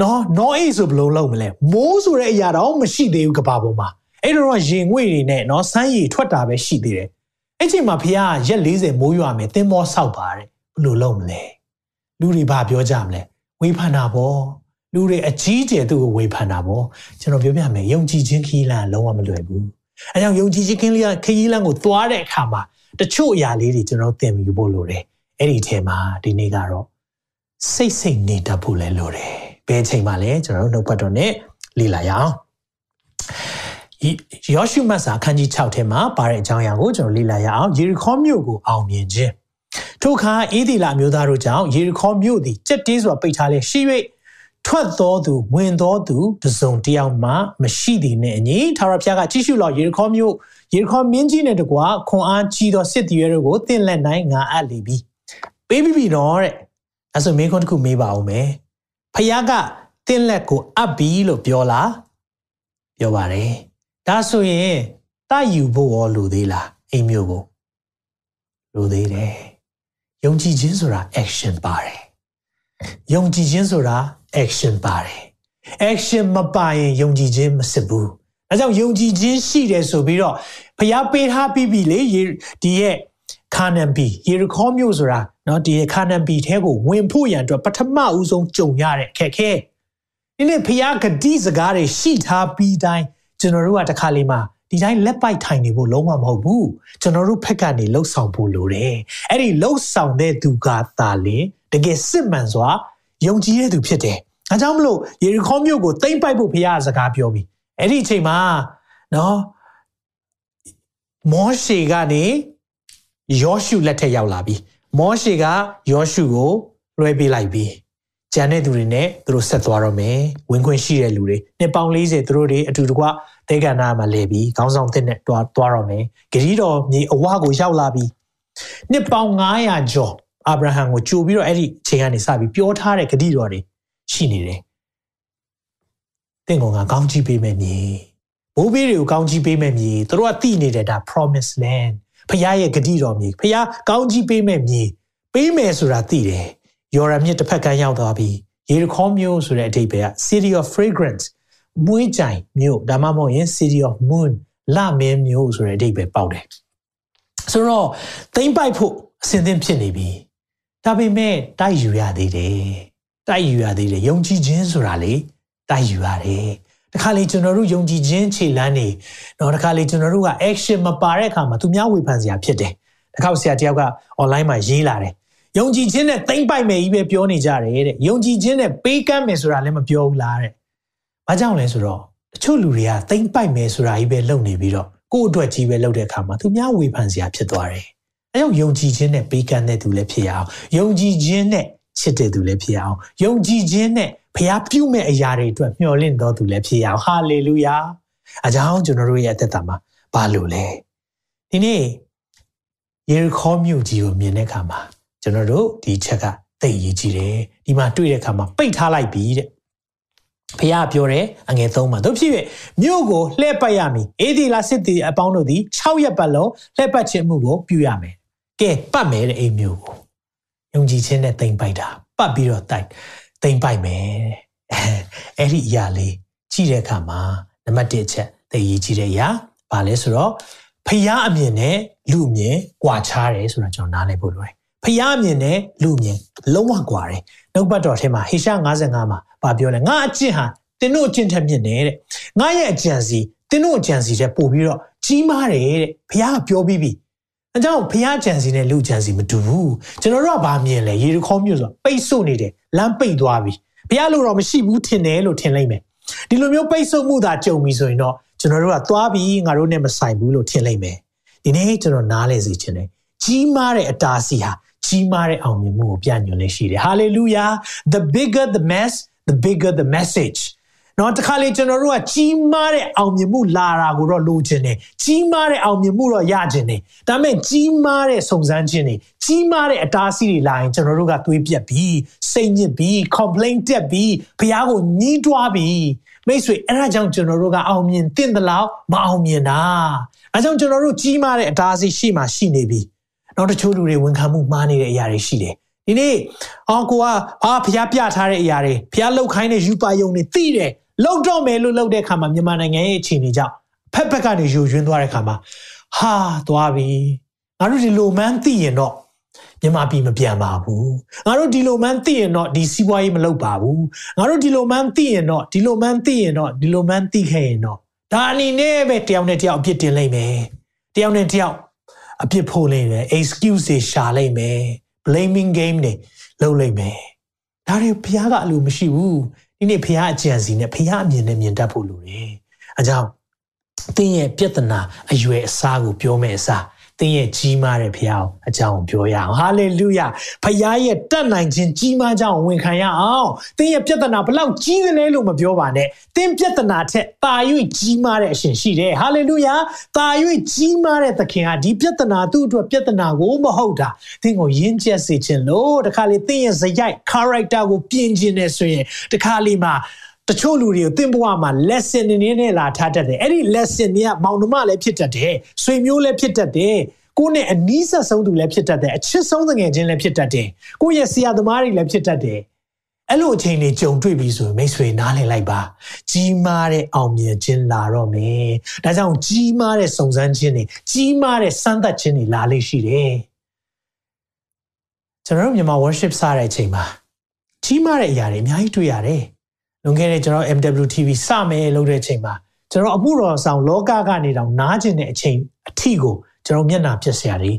နော်နော်အေးဆိုဘယ်လိုလုပ်မလဲမိုးဆိုတဲ့အရာတော့မရှိသေးဘူးကဘာပေါ်မှာအဲ့တော့ရင်ငွေတွေနဲ့နော်စမ်းရည်ထွက်တာပဲရှိသေးတယ်အဲ့ချိန်မှာဖះရက်40မိုးရွာမယ်တင်းမောဆောက်ပါတဲ့ဘယ်လိုလုပ်မလဲလူတွေဘာပြောကြမလဲဝေဖန်တာပေါ့ လူတွေအကြီးကျယ်သူ့ကိုဝေဖန်တာပေါ့ကျွန်တော်ပြောပြမယ်ယုံကြည်ခြင်းခီးလန်းလုံးဝမလွယ်ဘူးအဲကြောင့်ယုံကြည်ခြင်းခီးလန်းခီးလန်းကိုသွားတဲ့အခါမှာတချို့အရာလေးတွေကျွန်တော်သင်ယူဖို့လိုတယ်အဲ့ဒီထဲမှာဒီနေ့ကတော့စိတ်စိတ်နေတတ်ဖို့လည်းလိုတယ်ဘယ်ချိန်မှလဲကျွန်တော်တို့နှုတ်ပတ်တော်နဲ့လေ့လာရအောင်ယောရှုမတ်စာအခန်းကြီး6ထဲမှာပါတဲ့အကြောင်းအရာကိုကျွန်တော်လေ့လာရအောင်ယေရီခေါမြို့ကိုအောင်မြင်ခြင်းထို့အခါအေဒီလာမျိုးသားတို့ကြောင့်ယေရီခေါမြို့သည်ကြက်တေးစွာပိတ်ထားလေရှိ၍ ထွက်သောသူဝင်သောသူတစုံတယောက်မှမရှိသည်နှင့်အညီထာဝရဘုရားကကြည့်ရှုလောယေရီခေါမြို့ယေရီခေါမင်းကြီးနဲ့တကွာခွန်အားကြီးသောစစ်သည်တို့ကိုတင့်လက်နိုင်ငါအပ်လေပြီပေးပြီပြီတော့တဲ့အဲဆိုမင်းခွန်းတစ်ခုမေးပါဦးမယ်ဖခင်ကတင့်လက်ကိုအပ်ပြီလို့ပြောလားပြောပါတယ်ဒါဆိုရင်တယူဖို့ရောလိုသေးလားအိမ်မျိုးကိုလိုသေးတယ်ယုံကြည်ခြင်းဆိုတာ action ပါတယ် ယုံကြည်ခြင်းဆိုတာ action ပါတယ် action မပါရင်ယုံကြည်ခြင်းမစစ်ဘူးအဲကြောင့်ယုံကြည်ခြင်းရှိတယ်ဆိုပြီးတော့ဖျားပေးထားပြီးပြီလေဒီရဲ့ခါနန်ဘီယေရခေါမြို့ဆိုတာเนาะဒီခါနန်ဘီထဲကိုဝင်ဖို့ရန်အတွက်ပထမဦးဆုံးကြုံရတဲ့အခက်ခဲဒီနေ့ဖျားဂတိစကားတွေရှိထားပြီးတိုင်းကျွန်တော်တို့ကတခါလေးမှာ ဒီတိုင်းလက်ပိုက်ထိုင်နေဖို့လုံးဝမဟုတ်ဘူးကျွန်တော်တို့ဖက်ကနေလှုပ်ဆောင်ဖို့လိုတယ်အဲ့ဒီလှုပ်ဆောင်တဲ့သူကသာလေတကယ်စစ်မှန်စွာယုံကြည်တဲ့သူဖြစ်တယ်အဲကြောင့်မလို့ယေရီခေါမြို့ကိုတိမ့်ပိုက်ဖို့ဖျားစကားပြောပြီးအဲ့ဒီအချိန်မှာနော်မောရှေကနေယောရှုလက်ထက်ရောက်လာပြီမောရှေကယောရှုကိုလွှဲပေးလိုက်ပြီ ဂျန်တဲ့သူတွေနဲ့သူတို့ဆက်သွားတော့မယ်ဝင်ခွင့်ရှိတဲ့လူတွေနှစ်ပေါင်း40သူတို့တွေအတူတကွတေကနာမှာလဲပြီးခေါင်းဆောင်တဲ့နဲ့တွားသွားတော့မယ်ဂရီတော်မြေအဝကိုရောက်လာပြီနှစ်ပေါင်း900ကျော်အာဗြဟံကိုကြိုပြီးတော့အဲ့ဒီအချိန်ကနေစပြီးပြောထားတဲ့ဂရီတော်တွေရှိနေတယ်တင့်ကောင်ကကောင်းကြီးပေးမယ်မြေဘိုးဘေးတွေကိုကောင်းကြီးပေးမယ်မြေသူတို့ကသိနေတယ်ဒါ promise land ဖခင်ရဲ့ဂတိတော်မြေဖခင်ကောင်းကြီးပေးမဲ့မြေပေးမယ်ဆိုတာသိတယ် ယော်ရမြစ်တစ်ဖက်ကရောက်သွားပြီယေရခေါမြို့ဆိုတဲ့အဓိပ္ပာယ်က city of fragrance မွေးကြိုင်မြို့ဒါမှမဟုတ်ရင် city of moon လမင်းမြို့ဆိုတဲ့အဓိပ္ပာယ်ပေါက်တယ်ဆိုတော့သိမ့်ပိုက်ဖို့အစဉ်သင့်ဖြစ်နေပြီဒါပေမဲ့တိုက်ယူရသေးတယ်တိုက်ယူရသေးတယ်ယုံကြည်ခြင်းဆိုတာလေတိုက်ယူရတယ်တခါလေကျွန်တော်တို့ယုံကြည်ခြင်းခြေလမ်းနေတော့တခါလေကျွန်တော်တို့က action မပါတဲ့အခါမှာသူများဝေဖန်စရာဖြစ်တယ်တခါဆရာတယောက်က online မှာရေးလာတယ် ယုံကြည်ခြင်းနဲ့တိမ့်ပိုက်မယ်ကြီးပဲပြောနေကြတယ်တဲ့ယုံကြည်ခြင်းနဲ့ပေးကမ်းမယ်ဆိုတာလည်းမပြောဘူးလားတဲ့ဘာကြောင့်လဲဆိုတော့တချို့လူတွေကတိမ့်ပိုက်မယ်ဆိုတာကြီးပဲလုပ်နေပြီးတော့ကိုယ့်အတွက်ကြီးပဲလုပ်တဲ့အခါမှာသူများဝေဖန်စရာဖြစ်သွားတယ်အဲကြောင့်ယုံကြည်ခြင်းနဲ့ပေးကမ်းတဲ့သူလည်းဖြစ်ရအောင်ယုံကြည်ခြင်းနဲ့ချစ်တဲ့သူလည်းဖြစ်အောင်ယုံကြည်ခြင်းနဲ့ဖျားပြုမဲ့အရာတွေအတွက်မျှော်လင့်တော်သူလည်းဖြစ်အောင်ဟာလေလုယာအကြောင်းကျွန်တော်တို့ရဲ့အသက်တာမှာဘာလို့လဲဒီနေ့ယေရခေါမြို့ကြီးကိုမြင်တဲ့အခါမှာ ကျွန်တော်တို့ဒီချက်ကသိရေးကြည့်တယ်ဒီမှာတွေ့တဲ့အခါမှာပိတ်ထားလိုက်ပြီတဲ့ဖះပြောတယ်အငယ်သုံးမှာတို့ဖြစ်ဖြစ်မြို့ကိုလှည့်ပတ်ရမည်အေဒီလာစစ်တီအပေါင်းတို့သည်6ရက်ပတ်လုံးလှည့်ပတ်ခြင်းမှုကိုပြုရမယ်ကဲပတ်မယ်တဲ့အိမ်မြို့ကိုယုံကြည်ခြင်းနဲ့တိမ်ပိုက်တာပတ်ပြီးတော့တိုက်တိမ်ပိုက်မယ်အဲ့ဒီအရာလေးကြည့်တဲ့အခါမှာနံပါတ်1ချက်သိရေးကြည့်တဲ့အရာဘာလဲဆိုတော့ဖះအမြင်နဲ့လူအမြင်ကွာခြားတယ်ဆိုတာကျွန်တော်နားလည်ဖို့လိုတယ် ဖျားမြင်နဲ့လူမြင်လုံးဝကွာတယ်နှုတ်ပတ်တော်ထဲမှာဟေရှာ55မှာဗာပြောလဲငါအကျင့်ဟာတင်းတို့အကျင့်ထက်မြင့်တယ်တဲ့ငါရဲ့အကြံစီတင်းတို့အကြံစီတဲ့ပို့ပြီးတော့ကြီးမားတယ်တဲ့ဖျားကပြောပြီးပြီအဲကြောင့်ဖျားကြံစီနဲ့လူကြံစီမတူဘူးကျွန်တော်တို့ကဗာမြင်လဲရေခေါမျိုးဆိုပိတ်ဆို့နေတယ်လမ်းပိတ်သွားပြီဖျားလို့တော့မရှိဘူးထင်တယ်လို့ထင်လိုက်မယ်ဒီလိုမျိုးပိတ်ဆို့မှုသာကြုံပြီဆိုရင်တော့ကျွန်တော်တို့ကသွားပြီးငါတို့နဲ့မဆိုင်ဘူးလို့ထင်လိုက်မယ်ဒီနေ့ကျွန်တော်နားလဲစီခြင်းတယ်ကြီးမားတဲ့အတားစီဟာ ကြီးမားတဲ့အောင်မြင်မှုကိုပြညွှန်လေးရှိတယ် hallelujah the bigger the mess the bigger the message နော်တခါလေကျွန်တော်တို့ကကြီးမားတဲ့အောင်မြင်မှုလာတာကိုတော့လိုချင်တယ်ကြီးမားတဲ့အောင်မြင်မှုတော့ရချင်တယ်ဒါပေမဲ့ကြီးမားတဲ့စုံစမ်းခြင်းတွေကြီးမားတဲ့အတားအဆီးတွေလာရင်ကျွန်တော်တို့ကတွေးပြက်ပြီးစိတ်ညစ်ပြီး complaint တက်ပြီးဘုရားကိုညှိတွားပြီးမိတ်ဆွေအဲ့ဒါကြောင့်ကျွန်တော်တို့ကအောင်မြင်တင့်တယ်လို့မအောင်မြင်တာအဲကြောင့်ကျွန်တော်တို့ကြီးမားတဲ့အတားအဆီးရှိမှရှိနေပြီ နောက်တချို့လူတွေဝန်ခံမှုမှားနေတဲ့အရာတွေရှိတယ်ဒီနေ့အော်ကိုကအာဖျားပြထားတဲ့အရာတွေဖျားလောက်ခိုင်းတဲ့ယူပါယုံတွေသိတယ်လောက်တော့မယ်လို့လောက်တဲ့ခါမှာမြန်မာနိုင်ငံရဲ့အခြေအနေကြောင့်ဖက်ဖက်ကနေယူရင်းသွားတဲ့ခါမှာဟာသွားပြီငါတို့ဒီလိုမှန်းသိရင်တော့မြန်မာပြည်မပြန်ပါဘူးငါတို့ဒီလိုမှန်းသိရင်တော့ဒီစီးပွားရေးမလုပ်ပါဘူးငါတို့ဒီလိုမှန်းသိရင်တော့ဒီလိုမှန်းသိရင်တော့ဒီလိုမှန်းသိခဲ့ရင်တော့ဒါအနေနဲ့ပဲတယောက်နဲ့တယောက်အပြစ်တင်လိုက်မယ်တယောက်နဲ့တယောက် အပြစ်ဖို့လိမ့်မယ် excuse တွေရှာလိုက်မယ် blaming game တွေလုပ်လိုက်မယ်ဒါတွေဘုရားကအလိုမရှိဘူးဒီနေ့ဘုရားအကြံစီနဲ့ဘုရားအမြင်နဲ့မြင်တတ်ဖို့လိုတယ်အကြောင်းတင်းရဲ့ပြဿနာအရွယ်အစားကိုပြောမယ်အစား သင်ရဲ့ကြီးမားတဲ့ဖခင်အကြောင်းပြောရအောင်ဟာလေလုယာဖခင်ရဲ့တတ်နိုင်ခြင်းကြီးမားကြောင်းဝန်ခံရအောင်သင်ရဲ့ပြဿနာဘလောက်ကြီးသလဲလို့မပြောပါနဲ့သင်ပြဿနာထက်တာ၍ကြီးမားတဲ့အရှင်ရှိတယ်ဟာလေလုယာတာ၍ကြီးမားတဲ့သခင်ဟာဒီပြဿနာသူ့အတွက်ပြဿနာကိုမဟုတ်တာသင်ကိုယဉ်ကျေးစေခြင်းလို့တခါလေသင်ရဲ့ဇယိုက် character ကိုပြင်ခြင်းနဲ့ဆိုရင်တခါလေမှာ တချို့လူတွေကိုသင်ဘဝမှာ lesson နေနေနဲ့လာထားတတ်တယ်အဲ့ဒီ lesson တွေကမောင်နှမလည်းဖြစ်တတ်တယ်ဆွေမျိုးလည်းဖြစ်တတ်တယ်ကိုယ့်နဲ့အနီးဆက်ဆုံးသူလည်းဖြစ်တတ်တယ်အချစ်ဆုံးငယ်ချင်းလည်းဖြစ်တတ်တယ်ကိုယ့်ရဲ့ဆရာသမားတွေလည်းဖြစ်တတ်တယ်အဲ့လိုအချိန်တွေကြုံတွေ့ပြီဆိုရင်မိတ်ဆွေနားလည်လိုက်ပါကြီးမားတဲ့အောင်မြင်ခြင်းလာတော့မယ်ဒါကြောင့်ကြီးမားတဲ့စုံစမ်းခြင်းတွေကြီးမားတဲ့စမ်းသပ်ခြင်းတွေလာလိမ့်ရှိတယ်ကျွန်တော်တို့မြန်မာ worship စတဲ့အချိန်မှာကြီးမားတဲ့အရာတွေအများကြီးတွေ့ရတယ် လွန်ခဲ့တဲ့ကျွန်တော် MWTV စမယ်လို့တဲ့အချိန်မှာကျွန်တော်အမှုတော်ဆောင်လောကကနေတောင်နားကျင်တဲ့အချိန်အထိကိုကျွန်တော်မျက်နှာပြက်စရာတွေ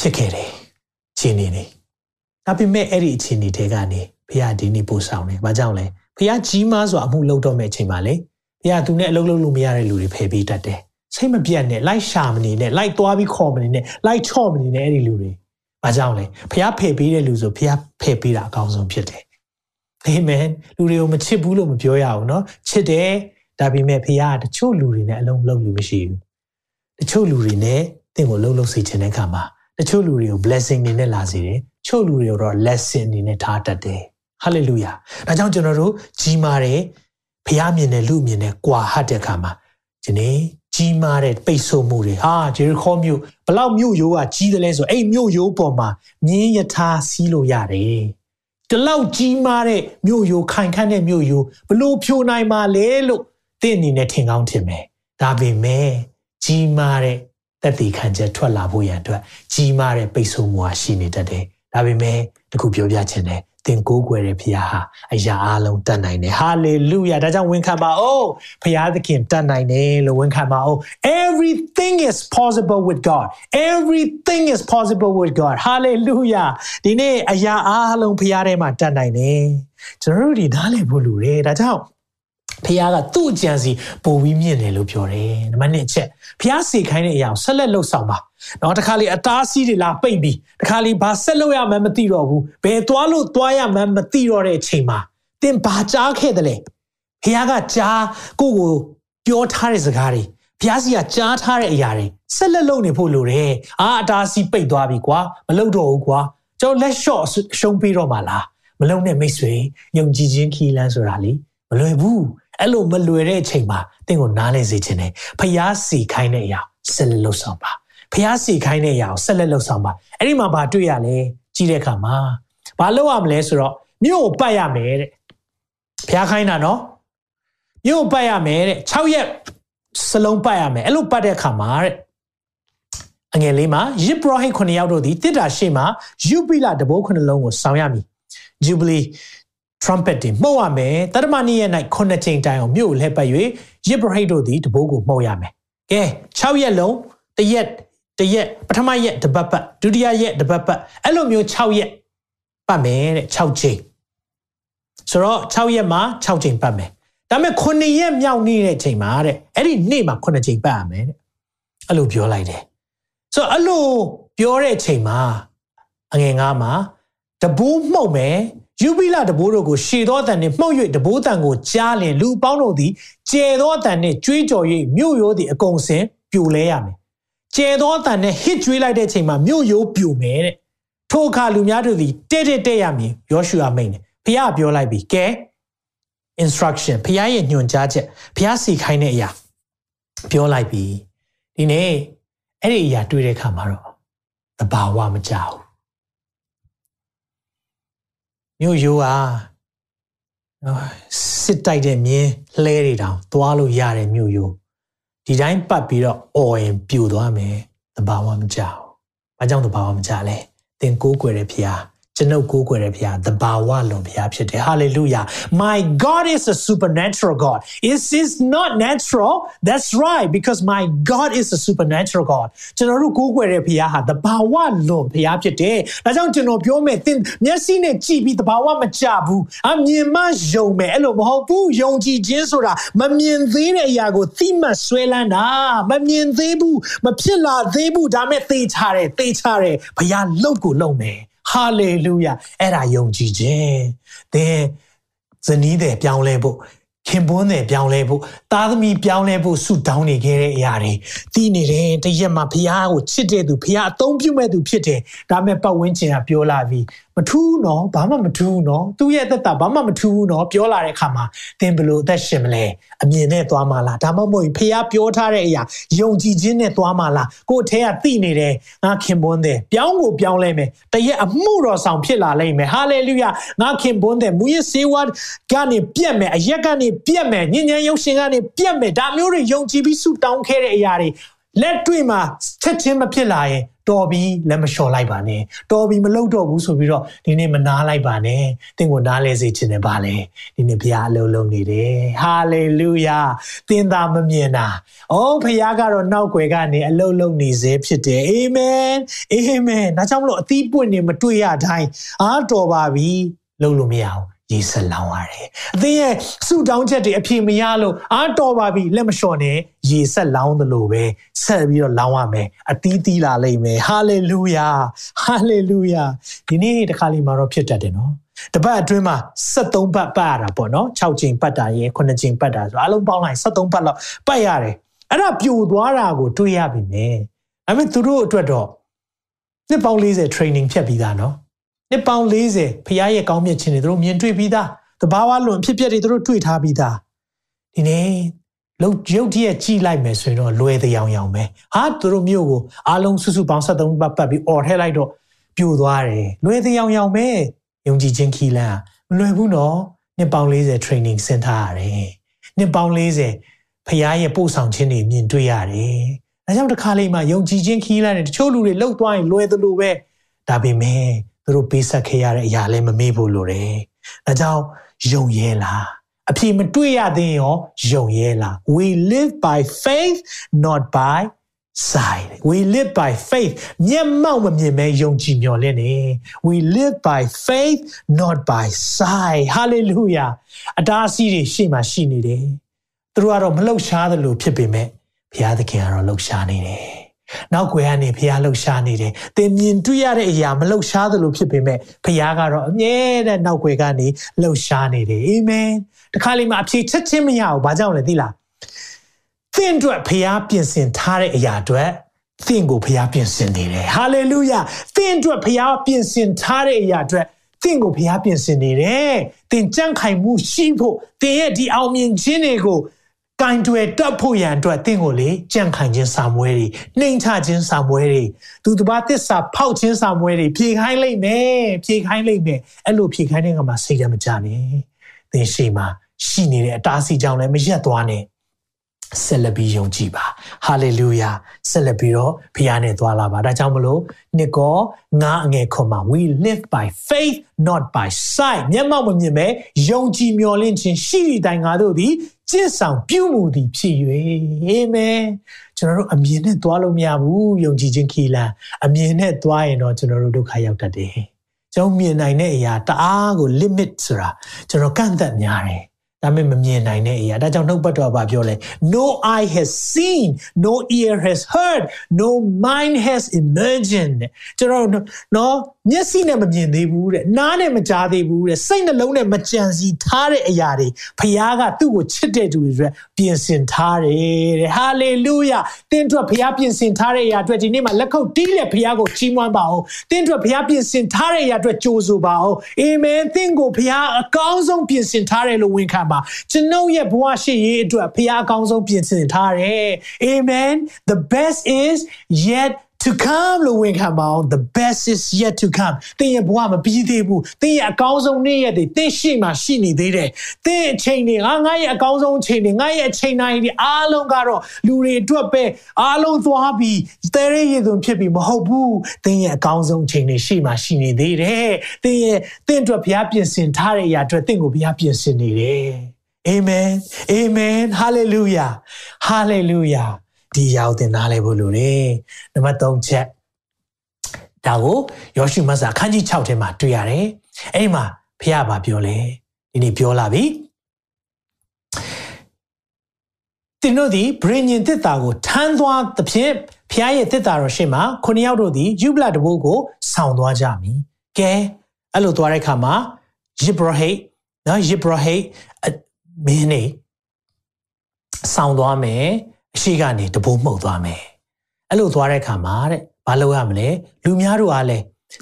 ဖြစ်ခဲ့တယ်ခြေနေနေဒါပေမဲ့အဲ့ဒီအခြေအနေတွေကနေဘုရားဒီနေ့ပို့ဆောင်တယ်။ဘာကြောင့်လဲ။ဘုရားကြီးမားစွာအမှုလုပ်တော့မဲ့အချိန်မှာလေဘုရားသူနဲ့အလုပ်လုပ်လို့မရတဲ့လူတွေဖယ်ပေးတတ်တယ်။စိတ်မပြတ်နဲ့လိုက်ရှာမနေနဲ့လိုက်သွားပြီးခေါ်မနေနဲ့လိုက်ချော့မနေနဲ့အဲ့ဒီလူတွေ။ဘာကြောင့်လဲ။ဘုရားဖယ်ပေးတဲ့လူဆိုဘုရားဖယ်ပေးတာအကောင်းဆုံးဖြစ်တယ်။ အာမင်။လူတွေကိုမချစ်ဘူးလို့မပြောရဘူးเนาะ။ချစ်တယ်ဒါပေမဲ့ဘုရားကတချို့လူတွေနဲ့အလုံးလုံးလူမရှိဘူး။တချို့လူတွေနဲ့တင့်ကိုလှုပ်လှုပ်စေခြင်းတဲ့အခါမှာတချို့လူတွေကို blessing တွေနဲ့လာစေတယ်ချို့လူတွေတော့ lesson အနေနဲ့ထားတတ်တယ် hallelujah ဒါကြောင့်ကျွန်တော်တို့ကြီးမားတဲ့ဖျားမြင်တဲ့လူမြင်တဲ့ကွာဟတ်တဲ့အခါမှာဒီနေ့ကြီးမားတဲ့ပိတ်ဆို့မှုတွေဟာဂျေရီခေါမြို့ဘလောက်မြို့ရိုးကကြီးတယ်လဲဆိုအဲ့မြို့ရိုးပေါ်မှာမြင်းယထာစီးလို့ရတယ် ဒီလောက်ကြီးမားတဲ့မြို့ရိုးခိုင်ခန့်တဲ့မြို့ရိုးဘလို့ဖြိုနိုင်မှာလဲလို့တင့်အနေနဲ့ထင်ကောင်းထင်မယ်ဒါပေမဲ့ကြီးမားတဲ့သက်တည်ခံချက်ထွက်လာဖို့ရန်အတွက်ကြီးမားတဲ့ပိတ်ဆို့မှုဟာရှိနေတတ်တယ်။ဒါပေမဲ့တခုပြောပြချင်တယ် သင်ကိုးကွယ်တဲ့ဖခင်ဟာအရာအလုံးတတ်နိုင်တယ်ဟာလေလုယာဒါကြောင့်ဝန်ခံပါအောင်ဖခင်သခင်တတ်နိုင်တယ်လို့ဝန်ခံပါအောင် everything is possible with God everything is possible with God hallelujah ဒီနေ့အရာအလုံးဖခင်ထဲမှာတတ်နိုင်တယ်ကျွန်တော်တို့ဒီနားလည်ဖို့လူတယ်ဒါကြောင့်ဖះကသူ့အကြံစီပိုပြီးမြင့်တယ်လို့ပြောတယ်နံပါတ်1အချက်ဖះစေခိုင်းတဲ့အရာကိုဆက်လက်လှုပ်ဆောင်ပါ နော်တခါလေအတားစီးတွေလာပိတ်ပြီးတခါလေဘာဆက်လုပ်ရမှန်းမသိတော့ဘူးဘယ်သွားလို့သွားရမှန်းမသိတော့တဲ့အချိန်မှာသင်ဘာကြားခဲ့တယ်လဲဖះကကြားကိုကိုပြောထားတဲ့စကားတွေဘုရားစီကကြားထားတဲ့အရာတွေဆက်လက်လုပ်နေဖို့လိုတယ်အာအတားစီးပိတ်သွားပြီကွာမလုပ်တော့ဘူးကွာကျွန်တော်လက်လျှော့ရှုံးပြီးတော့မှလားမလုံနဲ့မိတ်ဆွေယုံကြည်ခြင်းခီးလန်းဆိုတာလေမလွယ်ဘူးအဲ့လိုမလွယ်တဲ့အချိန်မှာတင့်ကိုနားလဲစေခြင်းနဲ့ဖျားစီခိုင်းတဲ့အရာဆက်လက်လှုပ်ဆောင်ပါ ဖျားစီခိုင်းတဲ့အရာကိုဆက်လက်လှုပ်ဆောင်ပါအဲ့ဒီမှာဘာတွေ့ရလဲကြည့်တဲ့အခါမှာဘာလုပ်ရမလဲဆိုတော့မြို့ကိုပတ်ရမယ်တဲ့ဖျားခိုင်းတာနော်မြို့ကိုပတ်ရမယ်တဲ့6ရက်စလုံးပတ်ရမယ်အဲ့လိုပတ်တဲ့အခါမှာတဲ့အငယ်လေးမှာယစ်ဘရဟိ9ယောက်တို့သည်တစ်တာရှေ့မှာယူပိလတဘိုး9လုံးကိုဆောင်းရမည် Jubilee trumpet တွေမှုတ်ရမယ်တရမနေ့ရက်၌ခုနှစ်ချိန်တိုင်အောင်မြို့လှည့်ပတ်၍ယစ်ဘရိတ်တို့သည်တဘိုးကိုမှုတ်ရမယ်ကဲ6ရက်လုံးတရက် တရက်ပထမရက်တပတ်ပတ်ဒုတိယရက်တပတ်ပတ်အဲ့လိုမျိုး6ရက်ပတ်မယ်တဲ့6ချိန်ဆိုတော့6ရက်မှာ6ချိန်ပတ်မယ်ဒါပေမဲ့9ရက်မြောက်နေတဲ့ချိန်မှာတဲ့အဲ့ဒီနေ့မှာ9ချိန်ပတ်ရမယ်တဲ့အဲ့လိုပြောလိုက်တယ်ဆိုတော့အဲ့လိုပြောတဲ့ချိန်မှာအငယ်ငါးမှာတဘိုးမှုတ်မယ်ယူပိလတဘိုးတို့ကိုရှေသောအတန်နှင့်မှုတ်၍တဘိုးတန်ကိုကြားလင်လူပေါင်းတို့သည်ကျဲသောအတန်နှင့်ကြွေးကြော်၍မြို့ရိုးသည်အကုန်စင်ပြိုလဲရမယ်။ ကျဲသောအတန်နှင့်ဟစ်ကြွေးလိုက်တဲ့ချိန်မှာမြို့ရိုးပြိုမယ်တဲ့။ထိုအခါလူများတို့သည်တဲ့တဲ့တဲ့ရမည်ယောရှုအမိန်နဲ့ဖះပြောလိုက်ပြီကဲ instruction ဖះရဲ့ညွှန်ကြားချက်ဖះစီခိုင်းတဲ့အရာပြောလိုက်ပြီဒီနေ့အဲ့ဒီအရာတွေ့တဲ့အခါမှာတော့တဘာဝမကြောက်မြို့ရိုးဟာနော်စစ်တိုက်တဲ့မြင်းလှဲတွေတောင်သွားလို့ရတဲ့မြို့ရိုး ဒီတိုင်းပတ်ပြီးတော့အော်ရင်ပြိုသွားမယ်တဘာဝမကြောက်ဘာကြောင့်တဘာဝမကြလဲသင်ကိုးကွယ်တဲ့ဖျား ကျွန်ုပ်ကိုးကွယ်တဲ့ဘုရားတဘာဝလွန်ဘုရားဖြစ်တယ် hallelujah my god is a supernatural god it is not natural that's right because my god is a supernatural god ကျွန်တော်တို့ကိုးကွယ်တဲ့ဘုရားဟာတဘာဝလွန်ဘုရားဖြစ်တယ်ဒါကြောင့်ကျွန်တော်ပြောမယ်သင်မျက်စိနဲ့ကြည့်ပြီးတဘာဝမကြဘူးအမြင်မှယုံမယ်အဲ့လိုမဟုတ်ဘူးယုံကြည်ခြင်းဆိုတာမမြင်သေးတဲ့အရာကိုသိမှဆွဲလန်းတာမမြင်သေးဘူးမဖြစ်လာသေးဘူးဒါမဲ့သေချာတယ်သေချာတယ်ဘုရားလုံကိုလုံမယ် ဟာလေလုယာအဲ့ဒါယုံကြည်ခြင်းသင်ဇနီးတဲ့ပြောင်းလဲဖို့ခင်ပွန်းတဲ့ပြောင်းလဲဖို့သားသမီးပြောင်းလဲဖို့ဆုတောင်းနေခဲ့တဲ့အရာတွေသိနေတယ်တရက်မှာဖះကိုချစ်တဲ့သူဖះအသုံးပြုမဲ့သူဖြစ်တယ်ဒါမဲ့ပတ်ဝန်းကျင်ကပြောလာပြီးမထူးနော်ဘာမှမထူးနော်သူ့ရဲ့အသက်တာဘာမှမထူးနော်ပြောလာတဲ့အခါမှာသင်ဘယ်လိုအသက်ရှင်မလဲအမြင်နဲ့သွားမှာလားဒါမှမဟုတ်ဖះပြောထားတဲ့အရာယုံကြည်ခြင်းနဲ့သွားမှာလားကိုယ်အထက်ကသိနေတယ်ငါခင်ပွန်းတယ်ပြောင်းကိုပြောင်းလဲမယ်တရက်အမှုတော်ဆောင်ဖြစ်လာလိမ့်မယ်ဟာလေလုယာငါခင်ပွန်းတယ်မူရစေဝါကနေပြက်မယ်အရက်ကနေပြက်မယ်ညဉ့်ညံရုပ်ရှင်ကနေပြက်မယ်ဒါမျိုးတွေယုံကြည်ပြီးဆုတောင်းခဲ့တဲ့အရာတွေလက်တွေ့မှာချက်ချင်းမဖြစ်လာရင် တော်ပြီးလက်မလျှော်လိုက်ပါနဲ့တော်ပြီးမလုပ်တော့ဘူးဆိုပြီးတော့ဒီနေ့မနာလိုက်ပါနဲ့သင်ကိုနားလဲစေခြင်းနဲ့ပါလေဒီနေ့ဘုရားအလုံးလုံးနေတယ်ဟာလေလုယာသင်သာမမြင်တာအိုးဘုရားကတော့နောက်ွယ်ကနေအလုံးလုံးနေစေဖြစ်တယ်အာမင်အာမင်ဒါကြောင့်မလို့အသီးပွင့်နေမတွေ့ရတိုင်းအားတော်ပါပြီလုံးလို့မရအောင် ရေဆက်လောင်းရတယ်။အသင်ရဲ့ဆုတောင်းချက်တွေအပြေမရလို့အားတော်ပါပြီလက်မလျှော်နဲ့ရေဆက်လောင်းသလိုပဲဆက်ပြီးတော့လောင်းရမယ်။အသီးသီးလာလိမ့်မယ်။ဟာလေလုယာ။ဟာလေလုယာ။ဒီနေ့တခါလေးမှာတော့ဖြစ်တတ်တယ်နော်။တပတ်အတွင်းမှာ73ပတ်ပတ်ရတာပေါ့နော်။6ချိန်ပတ်တာရေ9ချိန်ပတ်တာဆိုအလုံးပေါင်းလိုက်73ပတ်လောက်ပတ်ရတယ်။အဲ့ဒါပြိုသွားတာကိုတွေးရပြီမယ်။ဒါပေမဲ့သူတို့အတွက်တော့နှစ်ပေါင်း40 training ဖြတ်ပြီးသားနော်။ နှစ်ပေါင်း40ဖခင်ရဲ့ကောင်းမြတ်ခြင်းတွေသူတို့မြင်တွေ့ပြီးသားတဘာဝလွန်ဖြစ်ပျက်တွေသူတို့တွေ့ထားပြီးသားဒီနေ့လုံရုပ်တရက်ကြည်လိုက်မယ်ဆိုရင်တော့လွယ်တဲ့ရောင်ရောင်ပဲဟာသူတို့မျိုးကိုအားလုံးစုစုပေါင်း73ပတ်ပတ်ပြီးអော်ထဲလိုက်တော့ပြိုသွားတယ်လွယ်တဲ့ရောင်ရောင်ပဲယုံကြည်ခြင်းခီးလန်းမလွယ်ဘူးနော်နှစ်ပေါင်း40 training ဆင်းထားရတယ်နှစ်ပေါင်း40ဖခင်ရဲ့ပို့ဆောင်ခြင်းတွေမြင်တွေ့ရတယ်ဒါကြောင့်တစ်ခါလေးမှယုံကြည်ခြင်းခီးလန်းတယ်တချို့လူတွေလှုပ်သွားရင်လွယ်သလိုပဲဒါပေမဲ့ သူတို့ပေးဆက်ခဲ့ရတဲ့အရာလည်းမမေ့ဖို့လိုတယ်။ဒါကြောင့်ယုံရဲလားအဖြစ်မတွေ့ရသေးရောယုံရဲလား We live by faith not by sight we live by faith မျက်မှောက်မမြင်မဲယုံကြည်မျှော်လင့်နေ we live by faith not by sight hallelujah အတားအဆီးတွေရှေ့မှာရှိနေတယ်သူတို့ကတော့မလှုပ်ရှားသလိုဖြစ်ပေမဲ့ဘုရားသခင်ကတော့လှုပ်ရှားနေတယ် နောက်ွယ်ကနေဖះလှုပ်ရှားနေတယ်။သင်မြင်တွေ့ရတဲ့အရာမလှုပ်ရှားသလိုဖြစ်ပေမဲ့ဖះကတော့အမြဲတမ်းနောက်ွယ်ကနေလှုပ်ရှားနေတယ်။အာမင်။တခါလေမှအဖြေချက်ချင်းမရဘူး။ဘာကြောင့်လဲသိလား။သင်အတွက်ဖះပြင်ဆင်ထားတဲ့အရာအတွက်သင်ကိုဖះပြင်ဆင်နေတယ်။ဟာလေလုယာ။သင်အတွက်ဖះပြင်ဆင်ထားတဲ့အရာအတွက်သင်ကိုဖះပြင်ဆင်နေတယ်။သင်ကြံ့ခိုင်မှုရှိဖို့သင်ရဲ့ဒီအောင်မြင်ခြင်းတွေကို ကင်တွယ်တက်ဖို့ရန်အတွက်တင့်ကိုလေကြံ့ခိုင်ခြင်းစာမွဲတွေနှိမ်ချခြင်းစာမွဲတွေသူတစ်ပါးသစ္စာဖောက်ခြင်းစာမွဲတွေဖြေခိုင်းလိုက်မယ်ဖြေခိုင်းလိုက်မယ်အဲ့လိုဖြေခိုင်းတဲ့ကမှာစိတ်ရမကြနဲ့သင်ရှိမှာရှိနေတဲ့အတားစီကြောင့်လည်းမရက်သွားနဲ့ဆက်လက်ပြီးယုံကြည်ပါဟာလေလုယာဆက်လက်ပြီးတော့ဖခင်နဲ့သွားလာပါဒါကြောင့်မလို့နှစ်ကောငါအငယ်ခွန်မှာ we live by faith not by sight မျက်မှောက်မမြင်ပဲယုံကြည်မျှော်လင့်ခြင်းရှိသည့်တိုင်ငါတို့သည် ကျင့်ဆောင်ပြုမှုသည်ဖြစ်၍အာမင်ကျွန်တော်တို့အမြင်နဲ့သွားလို့မရဘူးယုံကြည်ခြင်းခီလန်အမြင်နဲ့သွားရင်တော့ကျွန်တော်တို့ဒုက္ခရောက်တတ်တယ်ကျွန်တော်မြင်နိုင်တဲ့အရာတအားကို limit ဆိုတာကျွန်တော်ကန့်သက်များတယ်ဒါပေမဲ့မမြင်နိုင်တဲ့အရာဒါကြောင့်နှုတ်ပတ်တော်ဘာပြောလဲ no eye has seen no ear has heard no mind has imagined ကျွန်တော်နော်မျက်စိနဲ့မမြင်သေးဘူးတဲ့နားနဲ့မကြားသေးဘူးတဲ့စိတ်နှလုံးနဲ့မကြံစီထားတဲ့အရာတွေဖခင်ကသူ့ကိုချစ်တဲ့သူတွေအတွက်ပြင်ဆင်ထားတယ်တဲ့ဟာလေလုယာတင်းအတွက်ဖခင်ပြင်ဆင်ထားတဲ့အရာအတွက်ဒီနေ့မှာလက်ခုပ်တီးလက်ဖခင်ကိုချီးမွမ်းပါအောင်တင်းအတွက်ဖခင်ပြင်ဆင်ထားတဲ့အရာအတွက်ကြိုးဆိုပါအောင်အာမင်တင်းကိုဖခင်အကောင်းဆုံးပြင်ဆင်ထားတယ်လို့ဝန်ခံပါကျွန်ုပ်ရဲ့ဘဝရှိရေးအတွက်ဖခင်အကောင်းဆုံးပြင်ဆင်ထားတယ်အာမင် the best is yet to come လို့ဝင်ခံပါအောင် the best is yet to come သင်ရဲ့ဘဝမပြီးသေးဘူးသင်ရဲ့အကောင်းဆုံးနေ့ရက်တွေသင်ရှိမှရှိနေသေးတယ်သင်အချိန်တွေငါငါရဲ့အကောင်းဆုံးအချိန်တွေငါရဲ့အချိန်တိုင်းတွေအားလုံးကတော့လူတွေအတွက်ပဲအားလုံးသွားပြီးတဲရဲရည်သွန်ဖြစ်ပြီးမဟုတ်ဘူးသင်ရဲ့အကောင်းဆုံးအချိန်တွေရှိမှရှိနေသေးတယ်သင်ရဲ့သင်အတွက်ဘုရားပြင်ဆင်ထားတဲ့အရာအတွက်သင်ကိုဘုရားပြင်ဆင်နေတယ်အာမင်အာ မင်ဟာလေလုယာဟာလေလုယာဒီရောက်တင်နားလဲဖို့လိုတယ်နံပါတ်3ချက်ဒါကိုယောရှုမဆာအခန်းကြီး6ထဲမှာတွေ့ရတယ်အဲ့ဒီမှာဖះဘာပြောလဲဒီနေ့ပြောလာပြီတင်တို့သည်ဗြိညင်တစ်တာကိုထမ်းသွားသဖြင့်ဖះရဲ့တစ်တာတော်ရှေ့မှာခုနှစ်ယောက်တို့သည်ယူဘလတဘိုးကိုဆောင်းသွားကြမည်ကဲအဲ့လိုသွားတဲ့အခါမှာယေဘရဟိတ်နော်ယေဘရဟိတ်မင်းနေဆောင်းသွားမယ် အရှိကနေတဘိုးမှုတ်သွားမယ်အဲ့လိုသွားတဲ့အခါမှာတဲ့ဘာလုပ်ရမလဲလူများတို့အားလဲ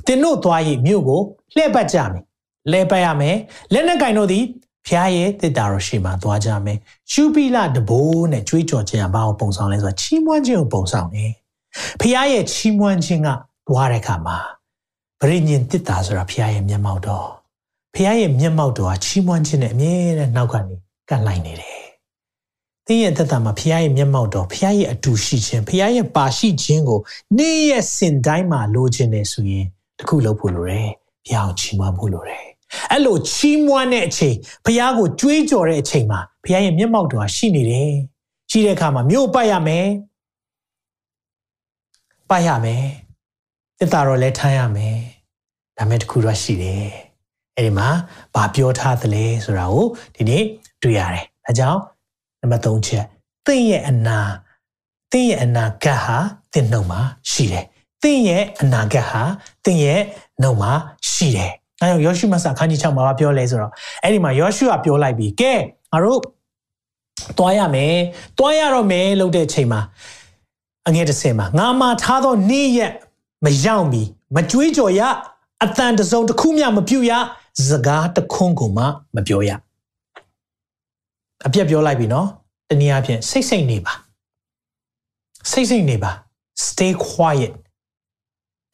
တင်တို့သွားရည်မြို့ကိုလှည့်ပတ်ကြမယ်လဲပတ်ရမယ်လက်နဲ့ကင်တို့သည်ဖျားရဲ့တစ်တာတော်ရှိမှသွားကြမယ်ရှုပိလတဘိုးနဲ့ကြွေးကြော်ခြင်းကဘာကိုပုံဆောင်လဲဆိုတော့ချီးမွမ်းခြင်းကိုပုံဆောင်တယ်ဖျားရဲ့ချီးမွမ်းခြင်းကသွားတဲ့အခါမှာပရိညင်တစ်တာဆိုတာဖျားရဲ့မျက်မှောက်တော်ဖျားရဲ့မျက်မှောက်တော်ကချီးမွမ်းခြင်းနဲ့အမြဲတမ်းနောက်ကနေကန့်လိုက်နေတယ် သင်ရဲ့သက်တာမှာဖခင်ရဲ့မျက်မှောက်တော်ဖခင်ရဲ့အတူရှိခြင်းဖခင်ရဲ့ပါရှိခြင်းကိုနေ့ရက်စင်တိုင်းမှာလိုချင်နေဆိုရင်တခုလုပ်ဖို့လိုတယ်ဖခင်ကိုချီးမွမ်းဖို့လိုတယ်အဲ့လိုချီးမွမ်းတဲ့အချိန်ဖခင်ကိုကြွေးကြော်တဲ့အချိန်မှာဖခင်ရဲ့မျက်မှောက်တော်ရှိနေတယ်ရှိတဲ့အခါမှာမြို့ပတ်ရမယ်ပတ်ရမယ်တက်တာတော့လဲထမ်းရမယ်ဒါမဲ့တခုတော့ရှိတယ်အဲ့ဒီမှာဘာပြောထားသလဲဆိုတာကိုဒီနေ့တွေ့ရတယ်ဒါကြောင့် နံပါတ်3ချက်သင်ရဲ့အနာသင်ရဲ့အနာဂတ်ဟာသင်နှုတ်မှာရှိတယ်သင်ရဲ့အနာဂတ်ဟာသင်ရဲ့နှုတ်မှာရှိတယ်အဲကြောင့်ယောရှုမဆာခန်းကြီး6မှာပြောလဲဆိုတော့အဲ့ဒီမှာယောရှုကပြောလိုက်ပြီကဲငါတို့တွားရမယ်တွားရတော့မယ်လို့တဲ့ချိန်မှာအငယ်တစ်စင်မှာငါမှာထားသောနေ့ရက်မရောက်မီမကြွေးကြော်ရအတန်တစုံတစ်ခုမျှမပြုတ်ရစကားတခွန်းကိုမှမပြောရ အပြက်ပြောလိုက်ပြီနော်တနည်းအားဖြင့်စိတ်စိတ်နေပါစိတ်စိတ်နေပါ stay quiet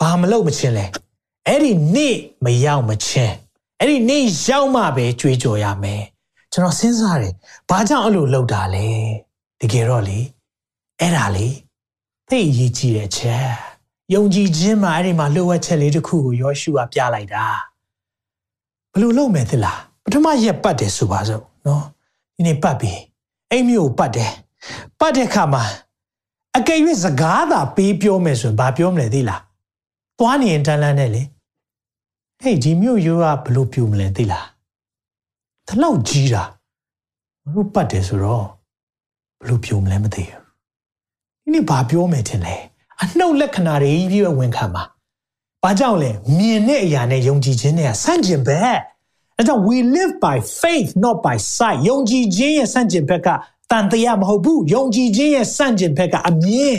ဘာမလုပ်မချင်းလဲအဲ့ဒီနေ့မရောက်မချင်းအဲ့ဒီနေ့ရောက်မှပဲကြွေးကြော်ရမယ်ကျွန်တော်စဉ်းစားတယ်ဘာကြောင့်အဲ့လိုလုပ်တာလဲတကယ်တော့လေအဲ့ဒါလေသိအရေးကြီးတဲ့ချက်ယုံကြည်ခြင်းမှာအဲ့ဒီမှာလိုအပ်ချက်လေးတစ်ခုကိုယောရှုကပြလိုက်တာဘယ်လိုလုပ်မယ်သလားပထမရက်ပတ်တယ်ဆိုပါစို့နော် ဒီနေ့ပတ်ပြီအိမ်မျိုးပတ်တယ်ပတ်တဲ့ခါမှာအကယ်၍စကားသာပေးပြောမယ်ဆိုရင်ဘာပြောမလဲသိလားသွားနေရင်တန်းလန်းနဲ့လေဟေးဒီမျိုးရိုးကဘလို့ပြူမလဲသိလားတလောက်ကြီးတာမလို့ပတ်တယ်ဆိုတော့ဘလို့ပြူမလဲမသိဘူးဒီနေ့ဘာပြောမယ်ထင်လဲအနှုတ်လက္ခဏာတွေကြီးပြည့်ဝင်ခံပါဘာကြောင့်လဲမြင်တဲ့အရာနဲ့ယုံကြည်ခြင်းနဲ့ဆန့်ကျင်ဘက် အဲကြောင့် we live by faith not by sight ယုံကြည်ခြင်းရဲ့ဆန့်ကျင်ဘက်ကတန်တရားမဟုတ်ဘူးယုံကြည်ခြင်းရဲ့ဆန့်ကျင်ဘက်ကအမြင်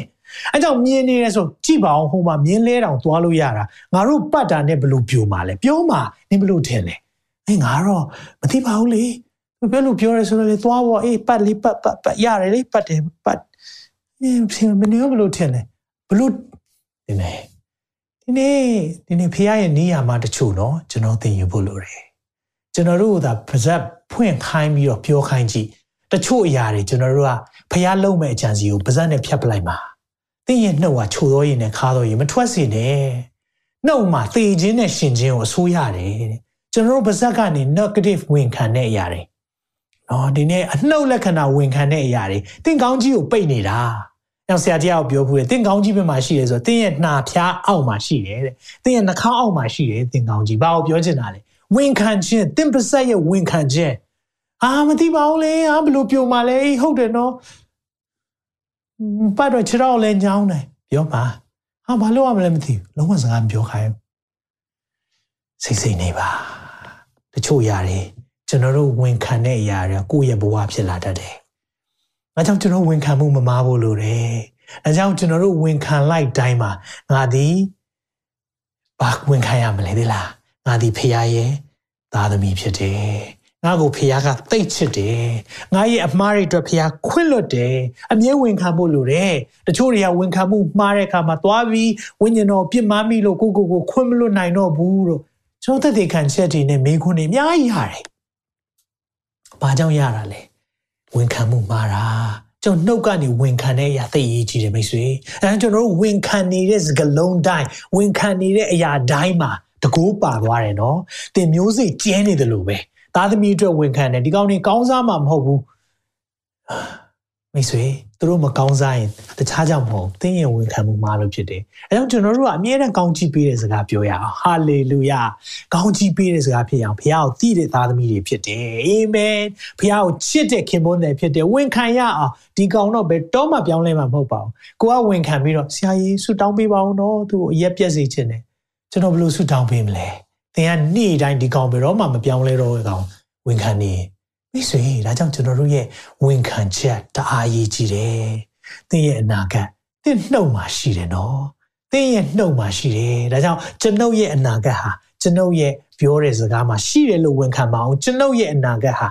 အဲကြောင့်မြင်နေရဆိုကြည့်ပါအောင်ဟိုမှာမြင်လဲတောင်သွားလို့ရတာငါတို့ပတ်တာနဲ့ဘလို့ပြိုမှာလဲပြောမှာနင်ဘလို့ထင်လဲအဲငါတော့မသိပါဘူးလေပြောလို့ပြောရဲဆိုတော့လေသွားပေါ့အေးပတ်လေးပတ်ပတ်ပတ်ရတယ်လေပတ်တယ်ပတ်အေးမင်းဘလို့ထင်လဲဘလို့ဒီနေ့ဒီနေ့ဒီနေ့ဖခင်ရဲ့နေရာမှာတချို့နော်ကျွန်တော်သင်ယူဖို့လိုတယ် ကျွန်တော်တို့ကပါဇက်ဖွင့်ခိုင်းပြီးတော့ပြောခိုင်းကြည့်တချို့အရာတွေကျွန်တော်တို့ကဖျားလုံးမဲ့အကြံစီကိုပါဇက်နဲ့ဖြတ်ပလိုက်ပါသင်ရဲ့နှုတ်ကချိုသောရည်နဲ့ခါသောရည်မထွက်စေနဲ့နှုတ်မှာသေခြင်းနဲ့ရှင်ခြင်းကိုအဆိုးရတယ်တဲ့ကျွန်တော်တို့ပါဇက်ကနေ negative ဝင်ခံတဲ့အရာတွေနော်ဒီနေ့အနှုတ်လက္ခဏာဝင်ခံတဲ့အရာတွေသင်ကောင်းကြီးကိုပိတ်နေတာ။နောက်ဆရာတရားကိုပြောဘူးလေသင်ကောင်းကြီးဘက်မှာရှိတယ်ဆိုတော့သင်ရဲ့နှာဖျားအောက်မှာရှိတယ်တဲ့။သင်ရဲ့နှာခေါင်းအောက်မှာရှိတယ်သင်ကောင်းကြီး။ဘာကိုပြောချင်တာလဲ ဝန်ခံခြင်းသင်ပါဆက်ရဲ့ဝန်ခံခြင်းအာမသိပါဘူးလေအာဘလို့ပြုံมาလဲဟုတ်တယ်နော်ပတ်တော့ခြေတော့လဲညောင်းတယ်ပြောပါဟာဘာလို့ရမလဲမသိဘူးလုံးဝစကားမပြောခိုင်းစိတ်စိတ်နေပါတချို့ຢာတွေကျွန်တော်တို့ဝန်ခံတဲ့အရာတွေကိုယ့်ရဲ့ဘဝဖြစ်လာတတ်တယ်။အဲကြောင့်ကျွန်တော်ဝန်ခံမှုမမားဖို့လိုတယ်။အဲကြောင့်ကျွန်တော်တို့ဝန်ခံလိုက်တိုင်းမှာငါသည်ဘာဝန်ခံရမလဲဒီလား။ ငါသည်ဖခင်ရဲ့သားသမီးဖြစ်တယ်ငါ့ကိုဖခင်ကသိတ်ချစ်တယ်ငါရဲ့အမှားတွေအတွက်ဖခင်ခွင့်လွတ်တယ်အမြဲဝန်ခံဖို့လိုတယ်တချို့တွေကဝန်ခံမှုမှားတဲ့အခါမှာသွားပြီးဝိညာဉ်တော်ပြစ်မှားမိလို့ကိုကိုကိုခွင့်မလွတ်နိုင်တော့ဘူးလို့ကျွန်တော်သက်သေခံချက်တွေနဲ့မိခွန်းတွေအများကြီးရတယ်ဘာကြောင့်ရတာလဲဝန်ခံမှုမှားတာကျွန်တော်နှုတ်ကနေဝန်ခံတဲ့အရာသိရေးကြီးတယ်မိတ်ဆွေအဲကျွန်တော်တို့ဝန်ခံနေတဲ့စကလုံးတိုင်းဝန်ခံနေတဲ့အရာတိုင်းမှာ တကိုးပါသွားတယ်နော်တင်မျိုးစိကျဲနေတယ်လို့ပဲသားသမီးအတွက်ဝန်ခံတယ်ဒီကောင်းနေကောင်းစားမှာမဟုတ်ဘူးမိတ်ဆွေသူတို့မကောင်းစားရင်တခြားကြောင့်မဟုတ်သင်ရဲ့ဝန်ခံမှုမှာလို့ဖြစ်တယ်အဲကြောင့်ကျွန်တော်တို့ကအမြဲတမ်းကောင်းချီးပေးတဲ့စကားပြောရအောင်ဟာလေလုယာကောင်းချီးပေးတဲ့စကားဖြစ်အောင်ဘုရားကိုသိတဲ့သားသမီးတွေဖြစ်တယ်အာမင်ဘုရားကိုချစ်တဲ့ခင်ပွန်းတွေဖြစ်တယ်ဝန်ခံရအောင်ဒီကောင်တော့ဘယ်တော့မှပြောင်းလဲမှာမဟုတ်ပါဘူးကိုကဝန်ခံပြီးတော့ဆရာကြီးဆုတောင်းပေးပါဦးနော်သူ့ကိုအရက်ပြက်စေခြင်းတယ် ကျွန်တော်ဘယ်လိုဆုတောင်းပေးမလဲသင်ကနေ့တိုင်းဒီကောင်ဘယ်တော့မှမပြောင်းလဲတော့ကောင်ဝန်ခံနေမိတ်ဆွေဒါကြောင့်ကျွန်တော်တို့ရဲ့ဝန်ခံချက်တအားရေးကြည့်တယ်သင်ရဲ့အနာဂတ်သင်နှုတ်မှာရှိတယ်နော်သတင်းရဲ့နှုတ်မှာရှိတယ်ဒါကြောင့်ကျွန်ုပ်ရဲ့အနာဂတ်ဟာကျွန်ုပ်ရဲ့ပြောတဲ့စကားမှာရှိတယ်လို့ဝန်ခံပါအောင်ကျွန်ုပ်ရဲ့အနာဂတ်ဟာ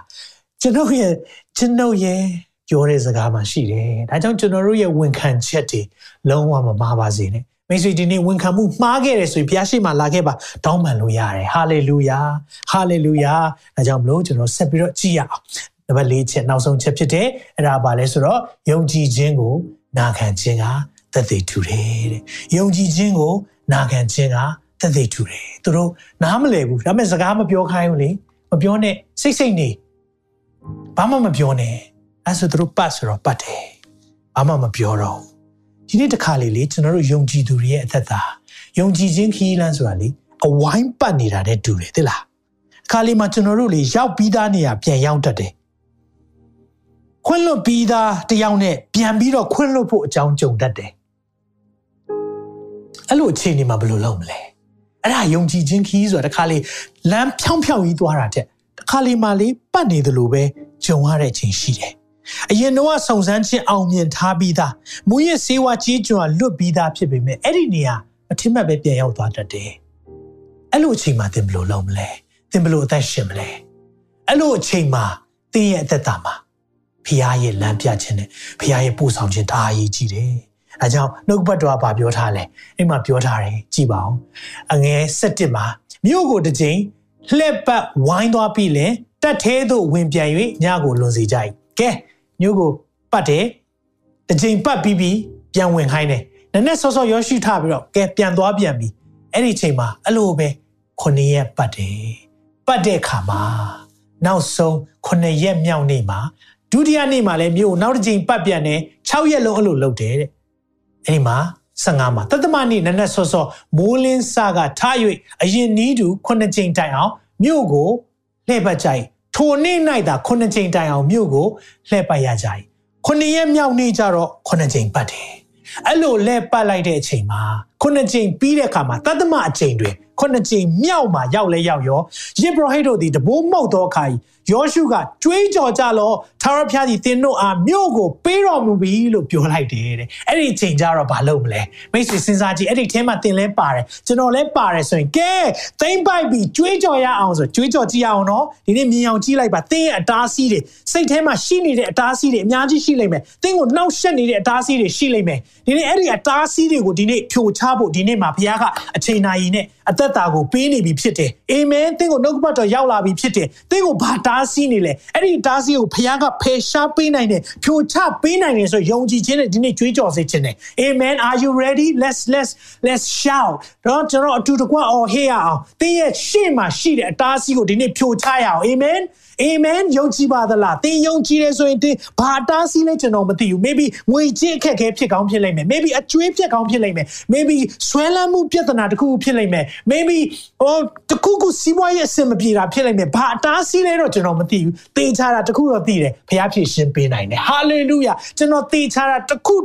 ကျွန်ုပ်ရဲ့ကျွန်ုပ်ရဲ့ပြောတဲ့စကားမှာရှိတယ်ဒါကြောင့်ကျွန်တော်တို့ရဲ့ဝန်ခံချက်တွေလုံးဝမမှားပါစေနဲ့ မိတ်ဆွေဒီနေ့ဝန်ခံမှုမှားခဲ့တယ်ဆိုရင်ဘုရားရှိခိုးလာခဲ့ပါတောင်းပန်လို့ရတယ်ဟာလေလုယာဟာလေလုယာဒါကြောင့်မလို့ကျွန်တော်ဆက်ပြီးတော့ကြည့်ရအောင်နံပါတ်၄ချက်နောက်ဆုံးချက်ဖြစ်တယ်အဲ့ဒါပါလဲဆိုတော့ယုံကြည်ခြင်းကိုနာခံခြင်းကသက်သေထူတယ်တဲ့ယုံကြည်ခြင်းကိုနာခံခြင်းကသက်သေထူတယ်သူတို့နားမလည်ဘူးဒါပေမဲ့စကားမပြောခိုင်းဘူးလေမပြောနဲ့စိတ်စိတ်နေဘာမှမပြောနဲ့အဲ့ဆိုသူတို့ပတ်ဆိုတော့ပတ်တယ်ဘာမှမပြောတော့ ဒီနေ့တခါလေလေကျွန်တော်တို့ယုံကြည်သူတွေရဲ့အသက်တာယုံကြည်ခြင်းခီးလန်းဆိုတာလေအဝိုင်းပတ်နေတာတဲ့တူတယ်သိလားအခါလေးမှာကျွန်တော်တို့လေရောက်ပြီးသားနေရပြန်ရောက်တတ်တယ်ခွင့်လွတ်ပြီးသားတယောက်နဲ့ပြန်ပြီးတော့ခွင့်လွတ်ဖို့အကြောင်းကြုံတတ်တယ်အဲ့လိုအခြေအနေမှာဘယ်လိုလုပ်မလဲအဲ့ဒါယုံကြည်ခြင်းခီးဆိုတာတခါလေလမ်းဖြောင်းဖြောင်းကြီးသွားတာတဲ့တခါလေမှလေပတ်နေသလိုပဲဂျုံရတဲ့အချိန်ရှိတယ် အရင်တော့စုံစမ်းခြင်းအောင်မြင်ထားပြီးသားမူရစ်စေဝါကြီးကျွာလွတ်ပြီးသားဖြစ်ပေမဲ့အဲ့ဒီနေရာအထင်မှတ်ပဲပြန်ရောက်သွားတတ်တယ်အဲ့လိုအချိန်မှာသင်ဘယ်လိုလုပ်မလဲသင်ဘယ်လိုအသက်ရှင်မလဲအဲ့လိုအချိန်မှာသင်ရဲ့အသက်တာမှာဖခင်ရဲ့လမ်းပြခြင်းနဲ့ဖခင်ရဲ့ပို့ဆောင်ခြင်းဒါအရေးကြီးတယ်အဲကြောင့်နှုတ်ဘတ်တော်ကပြောထားလဲအဲ့မှာပြောထားတယ်ကြည်ပါအောင်အငယ်၁၁မှာမြို့ကိုတစ်ချိန်လှက်ပတ်ဝိုင်းသွားပြီလေတက်သေးသို့ဝင်ပြန်၍ညကိုလွန်စေကြ၏ကဲ မြို့ကိုပတ်တယ်တစ်ချိန်ပတ်ပြီးပြီးပြန်ဝင်ခိုင်းတယ်နည်းနည်းစောစောရောရှိထပြီးတော့ကဲပြန်သွားပြန်ပြီအဲ့ဒီချိန်မှာအဲ့လိုပဲခုနှစ်ရက်ပတ်တယ်ပတ်တဲ့အခါမှာနောက်ဆုံးခုနှစ်ရက်မြောက်နေ့မှာဒုတိယနေ့မှာလည်းမြို့နောက်တစ်ချိန်ပတ်ပြန်တယ်6ရက်လုံးအဲ့လိုလုပ်တယ်တဲ့အဲ့ဒီမှာ15မှာတသမနေ့နက်နက်စောစောမိုးလင်းစကထား၍အရင်နီးတူခုနှစ်ချိန်တိုင်အောင်မြို့ကိုလှည့်ပတ်ကြိုက် ထိုနေ့၌သာခုနှစ်ချိန်တိုင်အောင်မြို့ကိုလှည့်ပတ်ရကြ၏ခုနှစ်ရက်မြောက်နေ့ကျတော့ခုနှစ်ချိန်ပတ်တယ်အဲ့လိုလှည့်ပတ်လိုက်တဲ့အချိန်မှာခုနှစ်ချိန်ပြီးတဲ့အခါမှာတသမအချိန်တွင်ခုနှစ်ချိန်မြောက်မှာရောက်လဲရောက်ရောယေဘရဟိတ်တို့သည်တဘိုးမောက်သောအခါ ယောရှုကကြွေးကြော်ကြလောသာရဖျားသည်တင်တို့အားမြို့ကိုပေးတော်မူပြီလို့ပြောလိုက်တယ်တဲ့အဲ့ဒီအချိန်ကျတော့ဘာလုပ်မလဲမိတ်ဆွေစဉ်းစားကြည့်အဲ့ဒီထဲမှာတင်လဲပါတယ်ကျွန်တော်လဲပါတယ်ဆိုရင်ကဲသိမ့်ပိုက်ပြီးကြွေးကြော်ရအောင်ဆိုကြွေးကြော်ကြည့်ရအောင်နော်ဒီနေ့မြင်အောင်ကြည့်လိုက်ပါတင်းရဲ့အတားစီးတွေစိတ်ထဲမှာရှိနေတဲ့အတားစီးတွေအများကြီးရှိလိမ့်မယ်တင်းကိုနှောက်ရှက်နေတဲ့အတားစီးတွေရှိလိမ့်မယ်ဒီနေ့အဲ့ဒီအတားစီးတွေကိုဒီနေ့ဖြိုချဖို့ဒီနေ့မှာဘုရားကအချိန်နာရီနဲ့အသက်တာကိုပေးနေပြီဖြစ်တယ်အာမင်တင်းကိုနှုတ်ကပတ်တော်ရောက်လာပြီဖြစ်တယ်တင်းကိုဘာတားဆီးနေလဲအဲ့ဒီတားဆီးကိုဖခင်ကဖယ်ရှားပေးနိုင်တယ်ဖြိုချပေးနိုင်တယ်ဆိုယုံကြည်ခြင်းနဲ့ဒီနေ့ကြွေးကြော်စေခြင်းနဲ့အာမင် are you ready let's let's let's shout တော့ကျွန်တော်အတူတကွအော်ဟေးရအောင်တင်းရဲ့ရှေ့မှာရှိတဲ့အတားဆီးကိုဒီနေ့ဖြိုချရအောင်အာမင်အာမင်ယုံကြည်ပါသလားသင်ယုံကြည်တယ်ဆိုရင်သင်ဘာတားဆီးလဲကျွန်တော်မသိဘူး maybe ငွေကြေးအခက်အခဲဖြစ်ကောင်းဖြစ်လိမ့်မယ် maybe အကျွေးဖြစ်ကောင်းဖြစ်လိမ့်မယ် maybe ဆွဲလန်းမှုပြဿနာတစ်ခုဖြစ်လိမ့်မယ် maybe ဟိုတခုခုစီးပွားရေးအဆင်မပြေတာဖြစ်လိမ့်မယ်ဘာအတားဆီးလဲတော့ကျွန်တော်မသိဘူးသေချာတာတခုတော့သိတယ်ဖခင်ဖြစ်ရှင်းပေးနိုင်တယ် hallelujah ကျွန်တော်သေချာတာတခု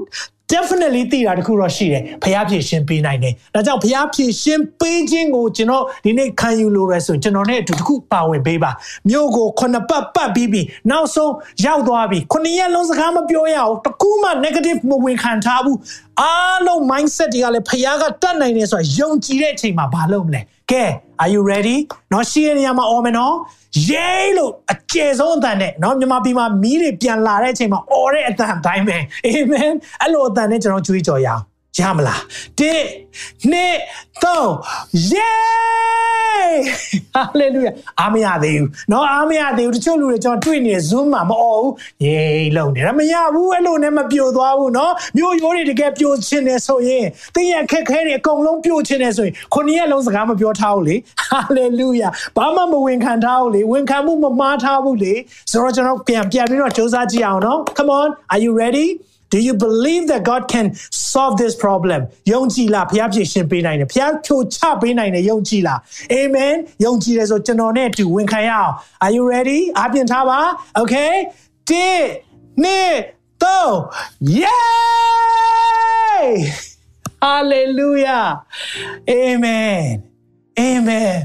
definitely သိတာတခုတော့ရှိတယ်ဖျားဖြည့်ရှင်းပေးနိုင်တယ်ဒါကြောင့်ဖျားဖြည့်ရှင်းပေးခြင်းကိုကျွန်တော်ဒီနေ့ခံယူလို့ရဆိုကျွန်တော်နဲ့အတူတခုပါဝင်ပေးပါမြို့ကိုခုနှစ်ပတ်ပတ်ပြီးပြီနောက်ဆုံးရောက်သွားပြီခုနှစ်ရက်လုံးစကားမပြောရအောင်တခုမှ negative မဝင်ခံထားဘူး အားလုံး mindset တွေကလည်းဖခင်ကတတ်နိုင်တယ်ဆိုတာယုံကြည်တဲ့အချိန်မှာမလုပ်မလဲကဲ are you ready နော်ရှိရနေရမှာအော်မယ်နော်ရေးလို့အကျေဆုံးအတန်နဲ့နော်မြန်မာပြည်မှာမီးတွေပြန်လာတဲ့အချိန်မှာအော်တဲ့အတန်တိုင်းပဲအာမင်အဲ့လိုအတန်နဲ့ကျွန်တော်ကြွေးကြော်ရအောင် ရမလားတစ်နှစ်သုံးယေဟာလေလုယာအားမရသေးဘူးเนาะအားမရသေးဘူးတချို့လူတွေကျွန်တော်တွေ့နေ Zoom မှာမအော်ဘူးယေလုံးနေတာမရဘူးအဲ့လိုနဲ့မပြိုသွားဘူးเนาะမျိုးရိုးတွေတကယ်ပြိုချင်တယ်ဆိုရင်တင်းရဲ့ခက်ခဲတွေအကုန်လုံးပြိုချင်တယ်ဆိုရင်ခုနှစ်ရက်လုံးစကားမပြောထားဘူးလေဟာလေလုယာဘာမှမဝင်ခံထားဘူးလေဝင်ခံမှုမမှားထားဘူးလေဆိုတော့ကျွန်တော်ပြန်ပြန်ပြီးတော့စူးစမ်းကြည့်အောင်เนาะ come on are you ready Do you believe that God can solve this problem? ယုံကြည်လားဖျားဖြေရှင်ပေးနိုင်တယ်ဖျားဖြိုချပေးနိုင်တယ်ယုံကြည်လား Amen ယုံကြည်တယ်ဆိုကျွန်တော်နဲ့အတူဝင်ခံရအောင် Are you ready အပြင်ထားပါ Okay တစ်နှစ်သုံး Yay Hallelujah Amen Amen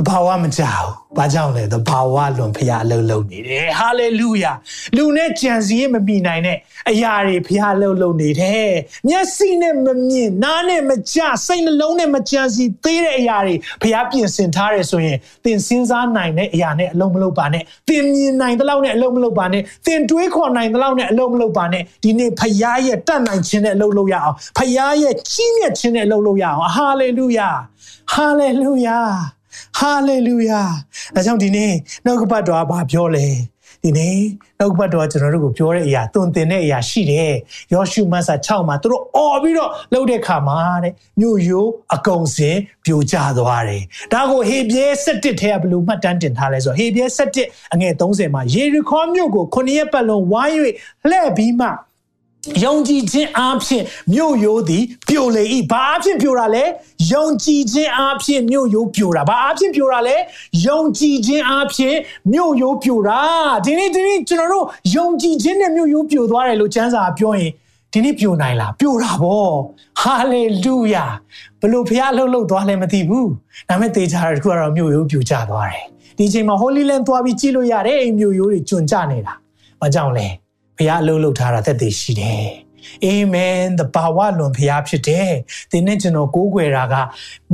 တဘာဝမကြောက်ဘာကြောင့်လဲတဘာဝလွန်ဖျားအလုံးလုံးနေတယ်ဟာလေလုယာလူနဲ့ကြံစည်မမိနိုင်တဲ့အရာတွေဖျားလုံးလုံးနေတယ်မျက်စိနဲ့မမြင်နားနဲ့မကြားစိတ်နှလုံးနဲ့မကြံစည်သေးတဲ့အရာတွေဖျားပြင်ဆင်ထားတယ်ဆိုရင်သင်စဉ်းစားနိုင်တဲ့အရာနဲ့အလုံးမလုံးပါနဲ့သင်မြင်နိုင်တဲ့လောက်နဲ့အလုံးမလုံးပါနဲ့သင်တွေးခေါ်နိုင်တဲ့လောက်နဲ့အလုံးမလုံးပါနဲ့ဒီနေ့ဖျားရဲ့တတ်နိုင်ခြင်းနဲ့အလုံးလုံးရအောင်ဖျားရဲ့ကြီးမြတ်ခြင်းနဲ့အလုံးလုံးရအောင်ဟာလေလုယာဟာလေလုယာ ဟာလေလုယာဒါကြောင့်ဒီနေ့နှုတ်ကပတ်တော်ကဘာပြောလဲဒီနေ့နှုတ်ကပတ်တော်ကကျွန်တော်တို့ကိုပြောတဲ့အရာသွန်သင်တဲ့အရာရှိတယ်ယောရှုမတ်စာ6မှာသူတို့အော်ပြီးတော့လှုပ်တဲ့ခါမှာတဲ့မြို့ရိုးအကုံစင်ပြိုကျသွားတယ်ဒါကိုဟေပြဲ7ထဲကဘလို့မှတ်တမ်းတင်ထားလဲဆိုဟေပြဲ7အငယ်30မှာယေရီခေါမြို့ကို9ရက်ပတ်လုံးဝိုင်း၍လှဲ့ပြီးမှ ယုံကြည်ခြင်းအားဖြင့်မြို့ရိုးသည်ပြိုလေ၏ဘာအဖြစ်ပြိုတာလဲယုံကြည်ခြင်းအားဖြင့်မြို့ရိုးပြိုတာဘာအဖြစ်ပြိုတာလဲယုံကြည်ခြင်းအားဖြင့်မြို့ရိုးပြိုတာဒီနေ့ဒီနေ့ကျွန်တော်တို့ယုံကြည်ခြင်းနဲ့မြို့ရိုးပြိုသွားတယ်လို့ကျမ်းစာပြောရင်ဒီနေ့ပြိုနိုင်လားပြိုတာဗောဟာလေလုယာဘလို့ဖះလှုပ်လှုပ်သွားလဲမသိဘူးဒါပေမဲ့သေချာတယ်တခုကတော့မြို့ရိုးပြိုကျသွားတယ်ဒီအချိန်မှာ Holy Land သွားပြီးကြည့်လို့ရတယ်အိမ်မြို့ရိုးတွေကျွံ့ကျနေတာဘာကြောင့်လဲ ဘုရားအလုံးလုံးထားတာသက်သေရှိတယ်အာမင်တဘာဝလွန်ဘုရားဖြစ်တယ်။ဒီနေ့ကျွန်တော်ကိုးကွယ်တာက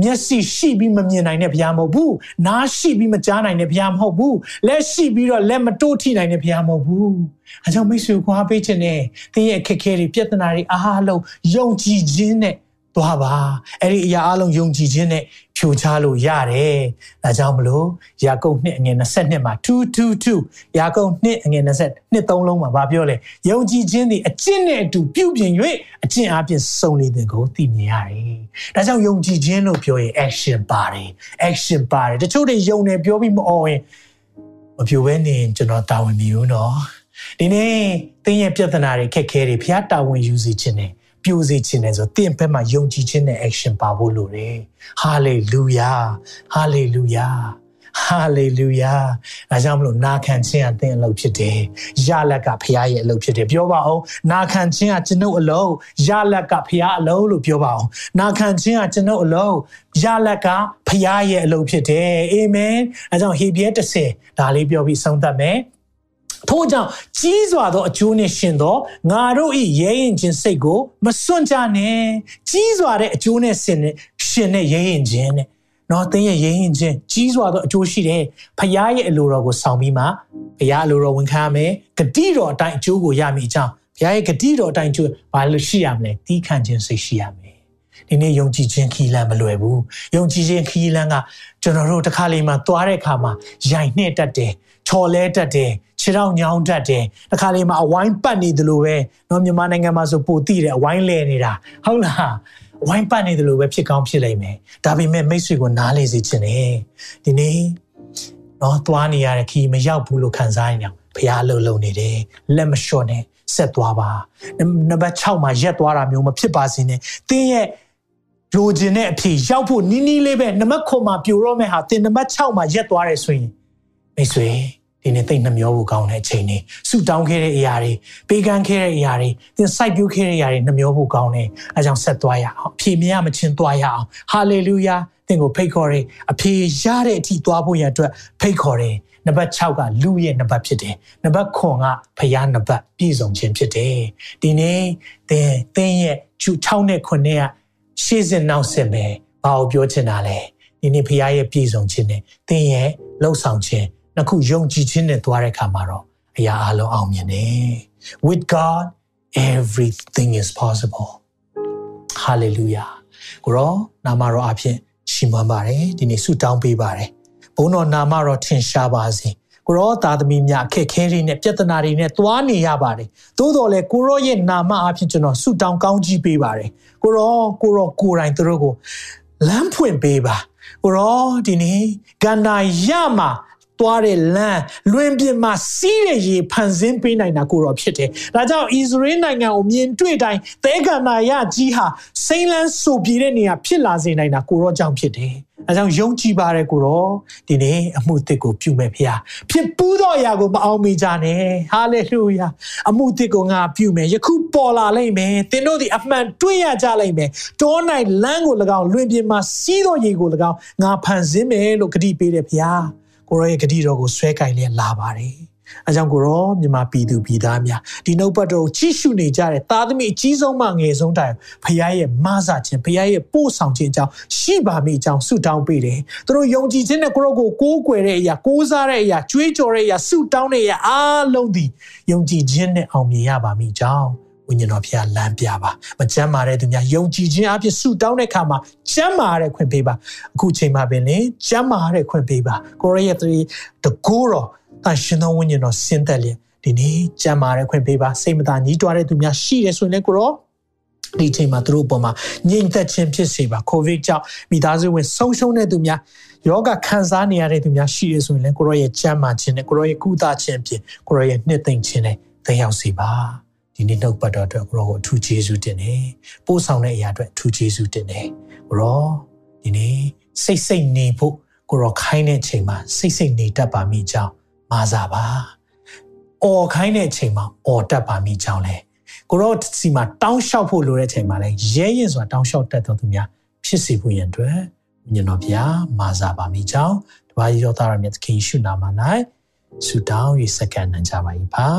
မျက်စိရှိပြီးမမြင်နိုင်တဲ့ဘုရားမဟုတ်ဘူး။နားရှိပြီးမကြားနိုင်တဲ့ဘုရားမဟုတ်ဘူး။လက်ရှိပြီးတော့လက်မတိုးထိနိုင်တဲ့ဘုရားမဟုတ်ဘူး။အဲကြောင့်မိတ်ဆွေကိုအားပေးခြင်းနဲ့သင်ရဲ့အခက်အခဲတွေပြဿနာတွေအားလုံးယုံကြည်ခြင်းနဲ့ သွားပါအဲ့ဒီအရာအလုံးယုံကြည်ခြင်းနဲ့ဖြိုချလို့ရတယ်ဒါကြောင့်မလို့ယာကုပ်နှစ်အငယ်22မှာ222ယာကုပ်နှစ်အငယ်20နှစ်သုံးလုံးမှာဗာပြောလဲယုံကြည်ခြင်းသည်အကျင့်နဲ့အတူပြုပြင်၍အကျင့်အပြင်စုံနေတဲ့ကိုသိမြင်ရတယ်ဒါကြောင့်ယုံကြည်ခြင်းလို့ပြောရင် action ပါတယ် action ပါတယ်တချို့တွေယုံနေပြောပြီးမအော်ရင်မပြောဘဲနေကျွန်တော်တာဝန်မယူနော်ဒီနေ့သင်ရဲ့ပြဿနာတွေခက်ခဲတွေဖျားတာဝန်ယူစီခြင်းနဲ့ ပြိုစေခြင်းနဲ့ဆိုတင့်ဘက်မှာယုံကြည်ခြင်းနဲ့ action ပါဖို့လိုတယ်။ hallelujah hallelujah hallelujah အဲကြောင့်မလို့နာခံခြင်းအသင်အလုပ်ဖြစ်တယ်။ရလက်ကဖရားရဲ့အလုပ်ဖြစ်တယ်ပြောပါအောင်။နာခံခြင်းကကျွန်ုပ်အလုပ်ရလက်ကဖရားအလုပ်လို့ပြောပါအောင်။နာခံခြင်းကကျွန်ုပ်အလုပ်ရလက်ကဖရားရဲ့အလုပ်ဖြစ်တယ်။အာမင်။အဲကြောင့်ဟေဘရဲ30ဒါလေးပြောပြီးဆုံးသတ်မယ်။ ထို့ကြောင့်ကြီးစွာသောအကျိုးနှင့်ရှင်သောငါတို့၏ရဲရင်ခြင်းစိတ်ကိုမစွန့်ကြနဲ့ကြီးစွာတဲ့အကျိုးနဲ့ရှင်နဲ့ရှင်နဲ့ရဲရင်ခြင်းနဲ့နော်သင်ရဲ့ရဲရင်ခြင်းကြီးစွာသောအကျိုးရှိတယ်ဖခင်ရဲ့အလိုတော်ကိုဆောင်ပြီးမှဖခင်အလိုတော်ဝန်ခံရမယ်ဂတိတော်အတိုင်းအကျိုးကိုရမည်အကြောင်းဘုရားရဲ့ဂတိတော်အတိုင်းကျိုးဘာလို့ရှိရမလဲတီးခံခြင်းစိတ်ရှိရမယ်ဒီနေ့ယုံကြည်ခြင်းခီးလန်းမလွယ်ဘူးယုံကြည်ခြင်းခီးလန်းကကျွန်တော်တို့တစ်ခါလေမှသွားတဲ့အခါမှာရိုင်နှဲ့တတ်တယ် ချော်လဲတတ်တယ်ခြေထောက်ညောင်းတတ်တယ်တစ်ခါလေမှအဝိုင်းပတ်နေသလိုပဲเนาะမြန်မာနိုင်ငံမှာဆိုပိုတည်တယ်အဝိုင်းလဲနေတာဟုတ်လားဝိုင်းပတ်နေတယ်လို့ပဲဖြစ်ကောင်းဖြစ်လိမ့်မယ်ဒါပေမဲ့မိတ်ဆွေကိုနားလေစေချင်တယ်ဒီနေ့เนาะသွားနေရတဲ့ခီးမရောက်ဘူးလို့ခံစားရင်ဘုရားလှုပ်လှုပ်နေတယ်လက်မလျှော့နဲ့ဆက်သွားပါနံပါတ်6မှာရက်သွားတာမျိုးမဖြစ်ပါစေနဲ့သင်ရဲ့လိုချင်တဲ့အဖြေရောက်ဖို့နီးနီးလေးပဲနံပါတ်9မှာပြိုတော့မဲ့ဟာသင်နံပါတ်6မှာရက်သွားတယ်ဆိုရင်မိတ်ဆွေ ဒီနေ့သိနှမျောဖို့ကောင်းတဲ့အချိန်တွေဆူတောင်းခဲ့တဲ့အရာတွေပေးကမ်းခဲ့တဲ့အရာတွေသင်စိုက်ပျိုးခဲ့တဲ့အရာတွေနှမျောဖို့ကောင်းတယ်အဲကြောင့်ဆက်သွားရအောင်အဖြေမရမချင်းသွားရအောင်ဟာလေလုယာသင်ကိုဖိတ်ခေါ်တယ်အဖြေရတဲ့အထိသွားဖို့ရန်အတွက်ဖိတ်ခေါ်တယ်နံပါတ်6ကလူရဲ့နံပါတ်ဖြစ်တယ်နံပါတ်9ကဖျားနံပါတ်ပြည့်စုံခြင်းဖြစ်တယ်ဒီနေ့သင်သင်ရဲ့ကျူ6နဲ့9နဲ့ကရှေ့စဉ်နောက်စဉ်ပဲဘာကိုပြောချင်တာလဲဒီနေ့ဖခင်ရဲ့ပြည့်စုံခြင်းနဲ့သင်ရဲ့လှုပ်ဆောင်ခြင်း နှစ်ခုယုံကြည်ခြင်းနဲ့သွားတဲ့အခါမှာတော့အရာအလုံးအောင်မြင်တယ် with god everything is possible hallelujah ကိုရောနာမတော်အဖြစ်ရှင်းပန်းပါတယ်ဒီနေ့ဆုတောင်းပေးပါတယ်ဘုန်းတော်နာမတော်ထင်ရှားပါစေကိုရောသားသမီးများအခက်ခဲတွေနဲ့ပြဿနာတွေနဲ့တွားနေရပါတယ်သို့တော်လည်းကိုရောရဲ့နာမအဖြစ်ကျွန်တော်ဆုတောင်းကောင်းကြီးပေးပါတယ်ကိုရောကိုရောကိုယ်တိုင်သူတို့ကိုလမ်းဖွင့်ပေးပါကိုရောဒီနေ့ကန္နာရမှာ သွားတဲ့လမ်းလွင်ပြင်မှာစီးတဲ့ရေဖန်ဆင်းပေးနိုင်တာကိုတော့ဖြစ်တယ်။ဒါကြောင့်ဣသရေလနိုင်ငံကိုမြင်တွေ့တိုင်းသဲကန္နာရကြီးဟာစိမ့်လန်းဆူပြေတဲ့နေရာဖြစ်လာစေနိုင်တာကိုတော့ကြောင့်ဖြစ်တယ်အဲကြောင့်ယုံကြည်ပါတယ်ကိုတော့ဒီနေ့အမှုတစ်ကိုပြုမဲ့ဖခင်ဖြစ်ပူးသောအရာကိုမအောင်မေကြနဲ့ဟာလေလုယာအမှုတစ်ကိုငါပြုမယ်ယခုပေါ်လာလိမ့်မယ်သင်တို့ဒီအမှန်တွေ့ရကြလိမ့်မယ်တော၌လမ်းကို၎င်းလွင်ပြင်မှာစီးသောရေကို၎င်းငါဖန်ဆင်းမယ်လို့ဂတိပေးတယ်ဖခင် ကိုရောရဲ့ဂတိတော်ကိုဆွဲကင်လျက်လာပါတယ်အကြောင်းကိုရောမြန်မာပြည်သူပြည်သားများဒီနှုတ်ပတ်တော်ကြီးရှုနေကြတဲ့သားသမီးအကြီးဆုံးမှငယ်ဆုံးတိုင်ဖခင်ရဲ့မဆခြင်းဖခင်ရဲ့ပို့ဆောင်ခြင်းအကြောင်းရှိပါမိအကြောင်းဆုတောင်းပေးတယ်။သူတို့ယုံကြည်ခြင်းနဲ့ကိုရောကိုကိုးကွယ်တဲ့အရာကိုးစားတဲ့အရာကြွေးကြော်တဲ့အရာဆုတောင်းတဲ့အရာအားလုံးဒီယုံကြည်ခြင်းနဲ့အောင်မြင်ရပါမိအကြောင်း ဝိညာဉ်တော်ဖခင်လမ်းပြပါမကြမ်းမာတဲ့သူများယုံကြည်ခြင်းအဖြစ်ဆုတောင်းတဲ့အခါမှာကြမ်းမာတဲ့ခွင့်ပေးပါအခုချိန်မှာပင်လေကြမ်းမာတဲ့ခွင့်ပေးပါကိုရရဲ့တကူတော်တန်ရှင်သောဝိညာဉ်တော်ဆင်းသက်လျက်ဒီနေ့ကြမ်းမာတဲ့ခွင့်ပေးပါစိတ်မသာညှိတွားတဲ့သူများရှိတယ်ဆိုရင်လည်းကိုရောဒီချိန်မှာသူတို့အပေါ်မှာညင်သက်ခြင်းဖြစ်စေပါကိုဗစ်ကြောင့်မိသားစုဝင်ဆုံးရှုံးတဲ့သူများယောဂခံစားနေရတဲ့သူများရှိရဆိုရင်လည်းကိုရောရဲ့ကြမ်းမာခြင်းနဲ့ကိုရောရဲ့ကုသခြင်းဖြင့်ကိုရောရဲ့နှစ်သိမ့်ခြင်းနဲ့သက်ရောက်စေပါ ဒီနေ့နှုတ်ပတ်တော်အတွက်ကိုရောကိုအထူးကျေးဇူးတင်တယ်ပို့ဆောင်တဲ့အရာအတွက်အထူးကျေးဇူးတင်တယ်ကိုရောဒီနေ့စိတ်စိတ်နေဖို့ကိုရောခိုင်းတဲ့ချိန်မှာစိတ်စိတ်နေတတ်ပါမိကြောင်းမာစားပါအော်ခိုင်းတဲ့အချိန်မှာအော်တတ်ပါမိကြောင်းလဲကိုရောစီမှာတောင်းလျှောက်ဖို့လိုတဲ့ချိန်မှာလဲရဲရင်ဆိုတာတောင်းလျှောက်တတ်တော်သူများဖြစ်စေဖို့ရန်အတွက်မြင်တော်ဗျာမာစားပါမိကြောင်းတပါးရီတော်သားရမြတ်သခင်ရှုနာမ၌ဆုတောင်း၍စက္ကန့်နှံကြပါ၏ပါ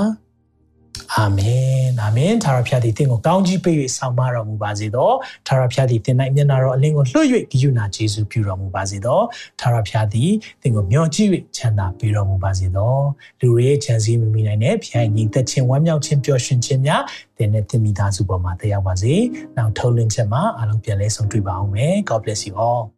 အာမင်အာမင်သာရဖျားသည်တင့်ကိုကောင်းကြီးပေး၍ဆောင်မတော်မူပါစေသောသာရဖျားသည်တင်၌မျက်နာတော်အလင်းကိုလွှတ်၍ဂိယူနာယေရှုပြုတော်မူပါစေသောသာရဖျားသည်တင့်ကိုမျှော်ကြည့်၍ချမ်းသာပေးတော်မူပါစေသောလူတွေရဲ့ချမ်းစည်းမမိနိုင်တဲ့ဖျားညီသက်ခြင်းဝမ်းမြောက်ခြင်းပျော်ရွှင်ခြင်းများတင်တဲ့တင်မိသားစုပေါ်မှာတရားပါစေနောက်ထုတ်လွှင့်ချက်မှာအားလုံးပြန်လဲဆုံတွေ့ပါအောင်မယ် God bless you all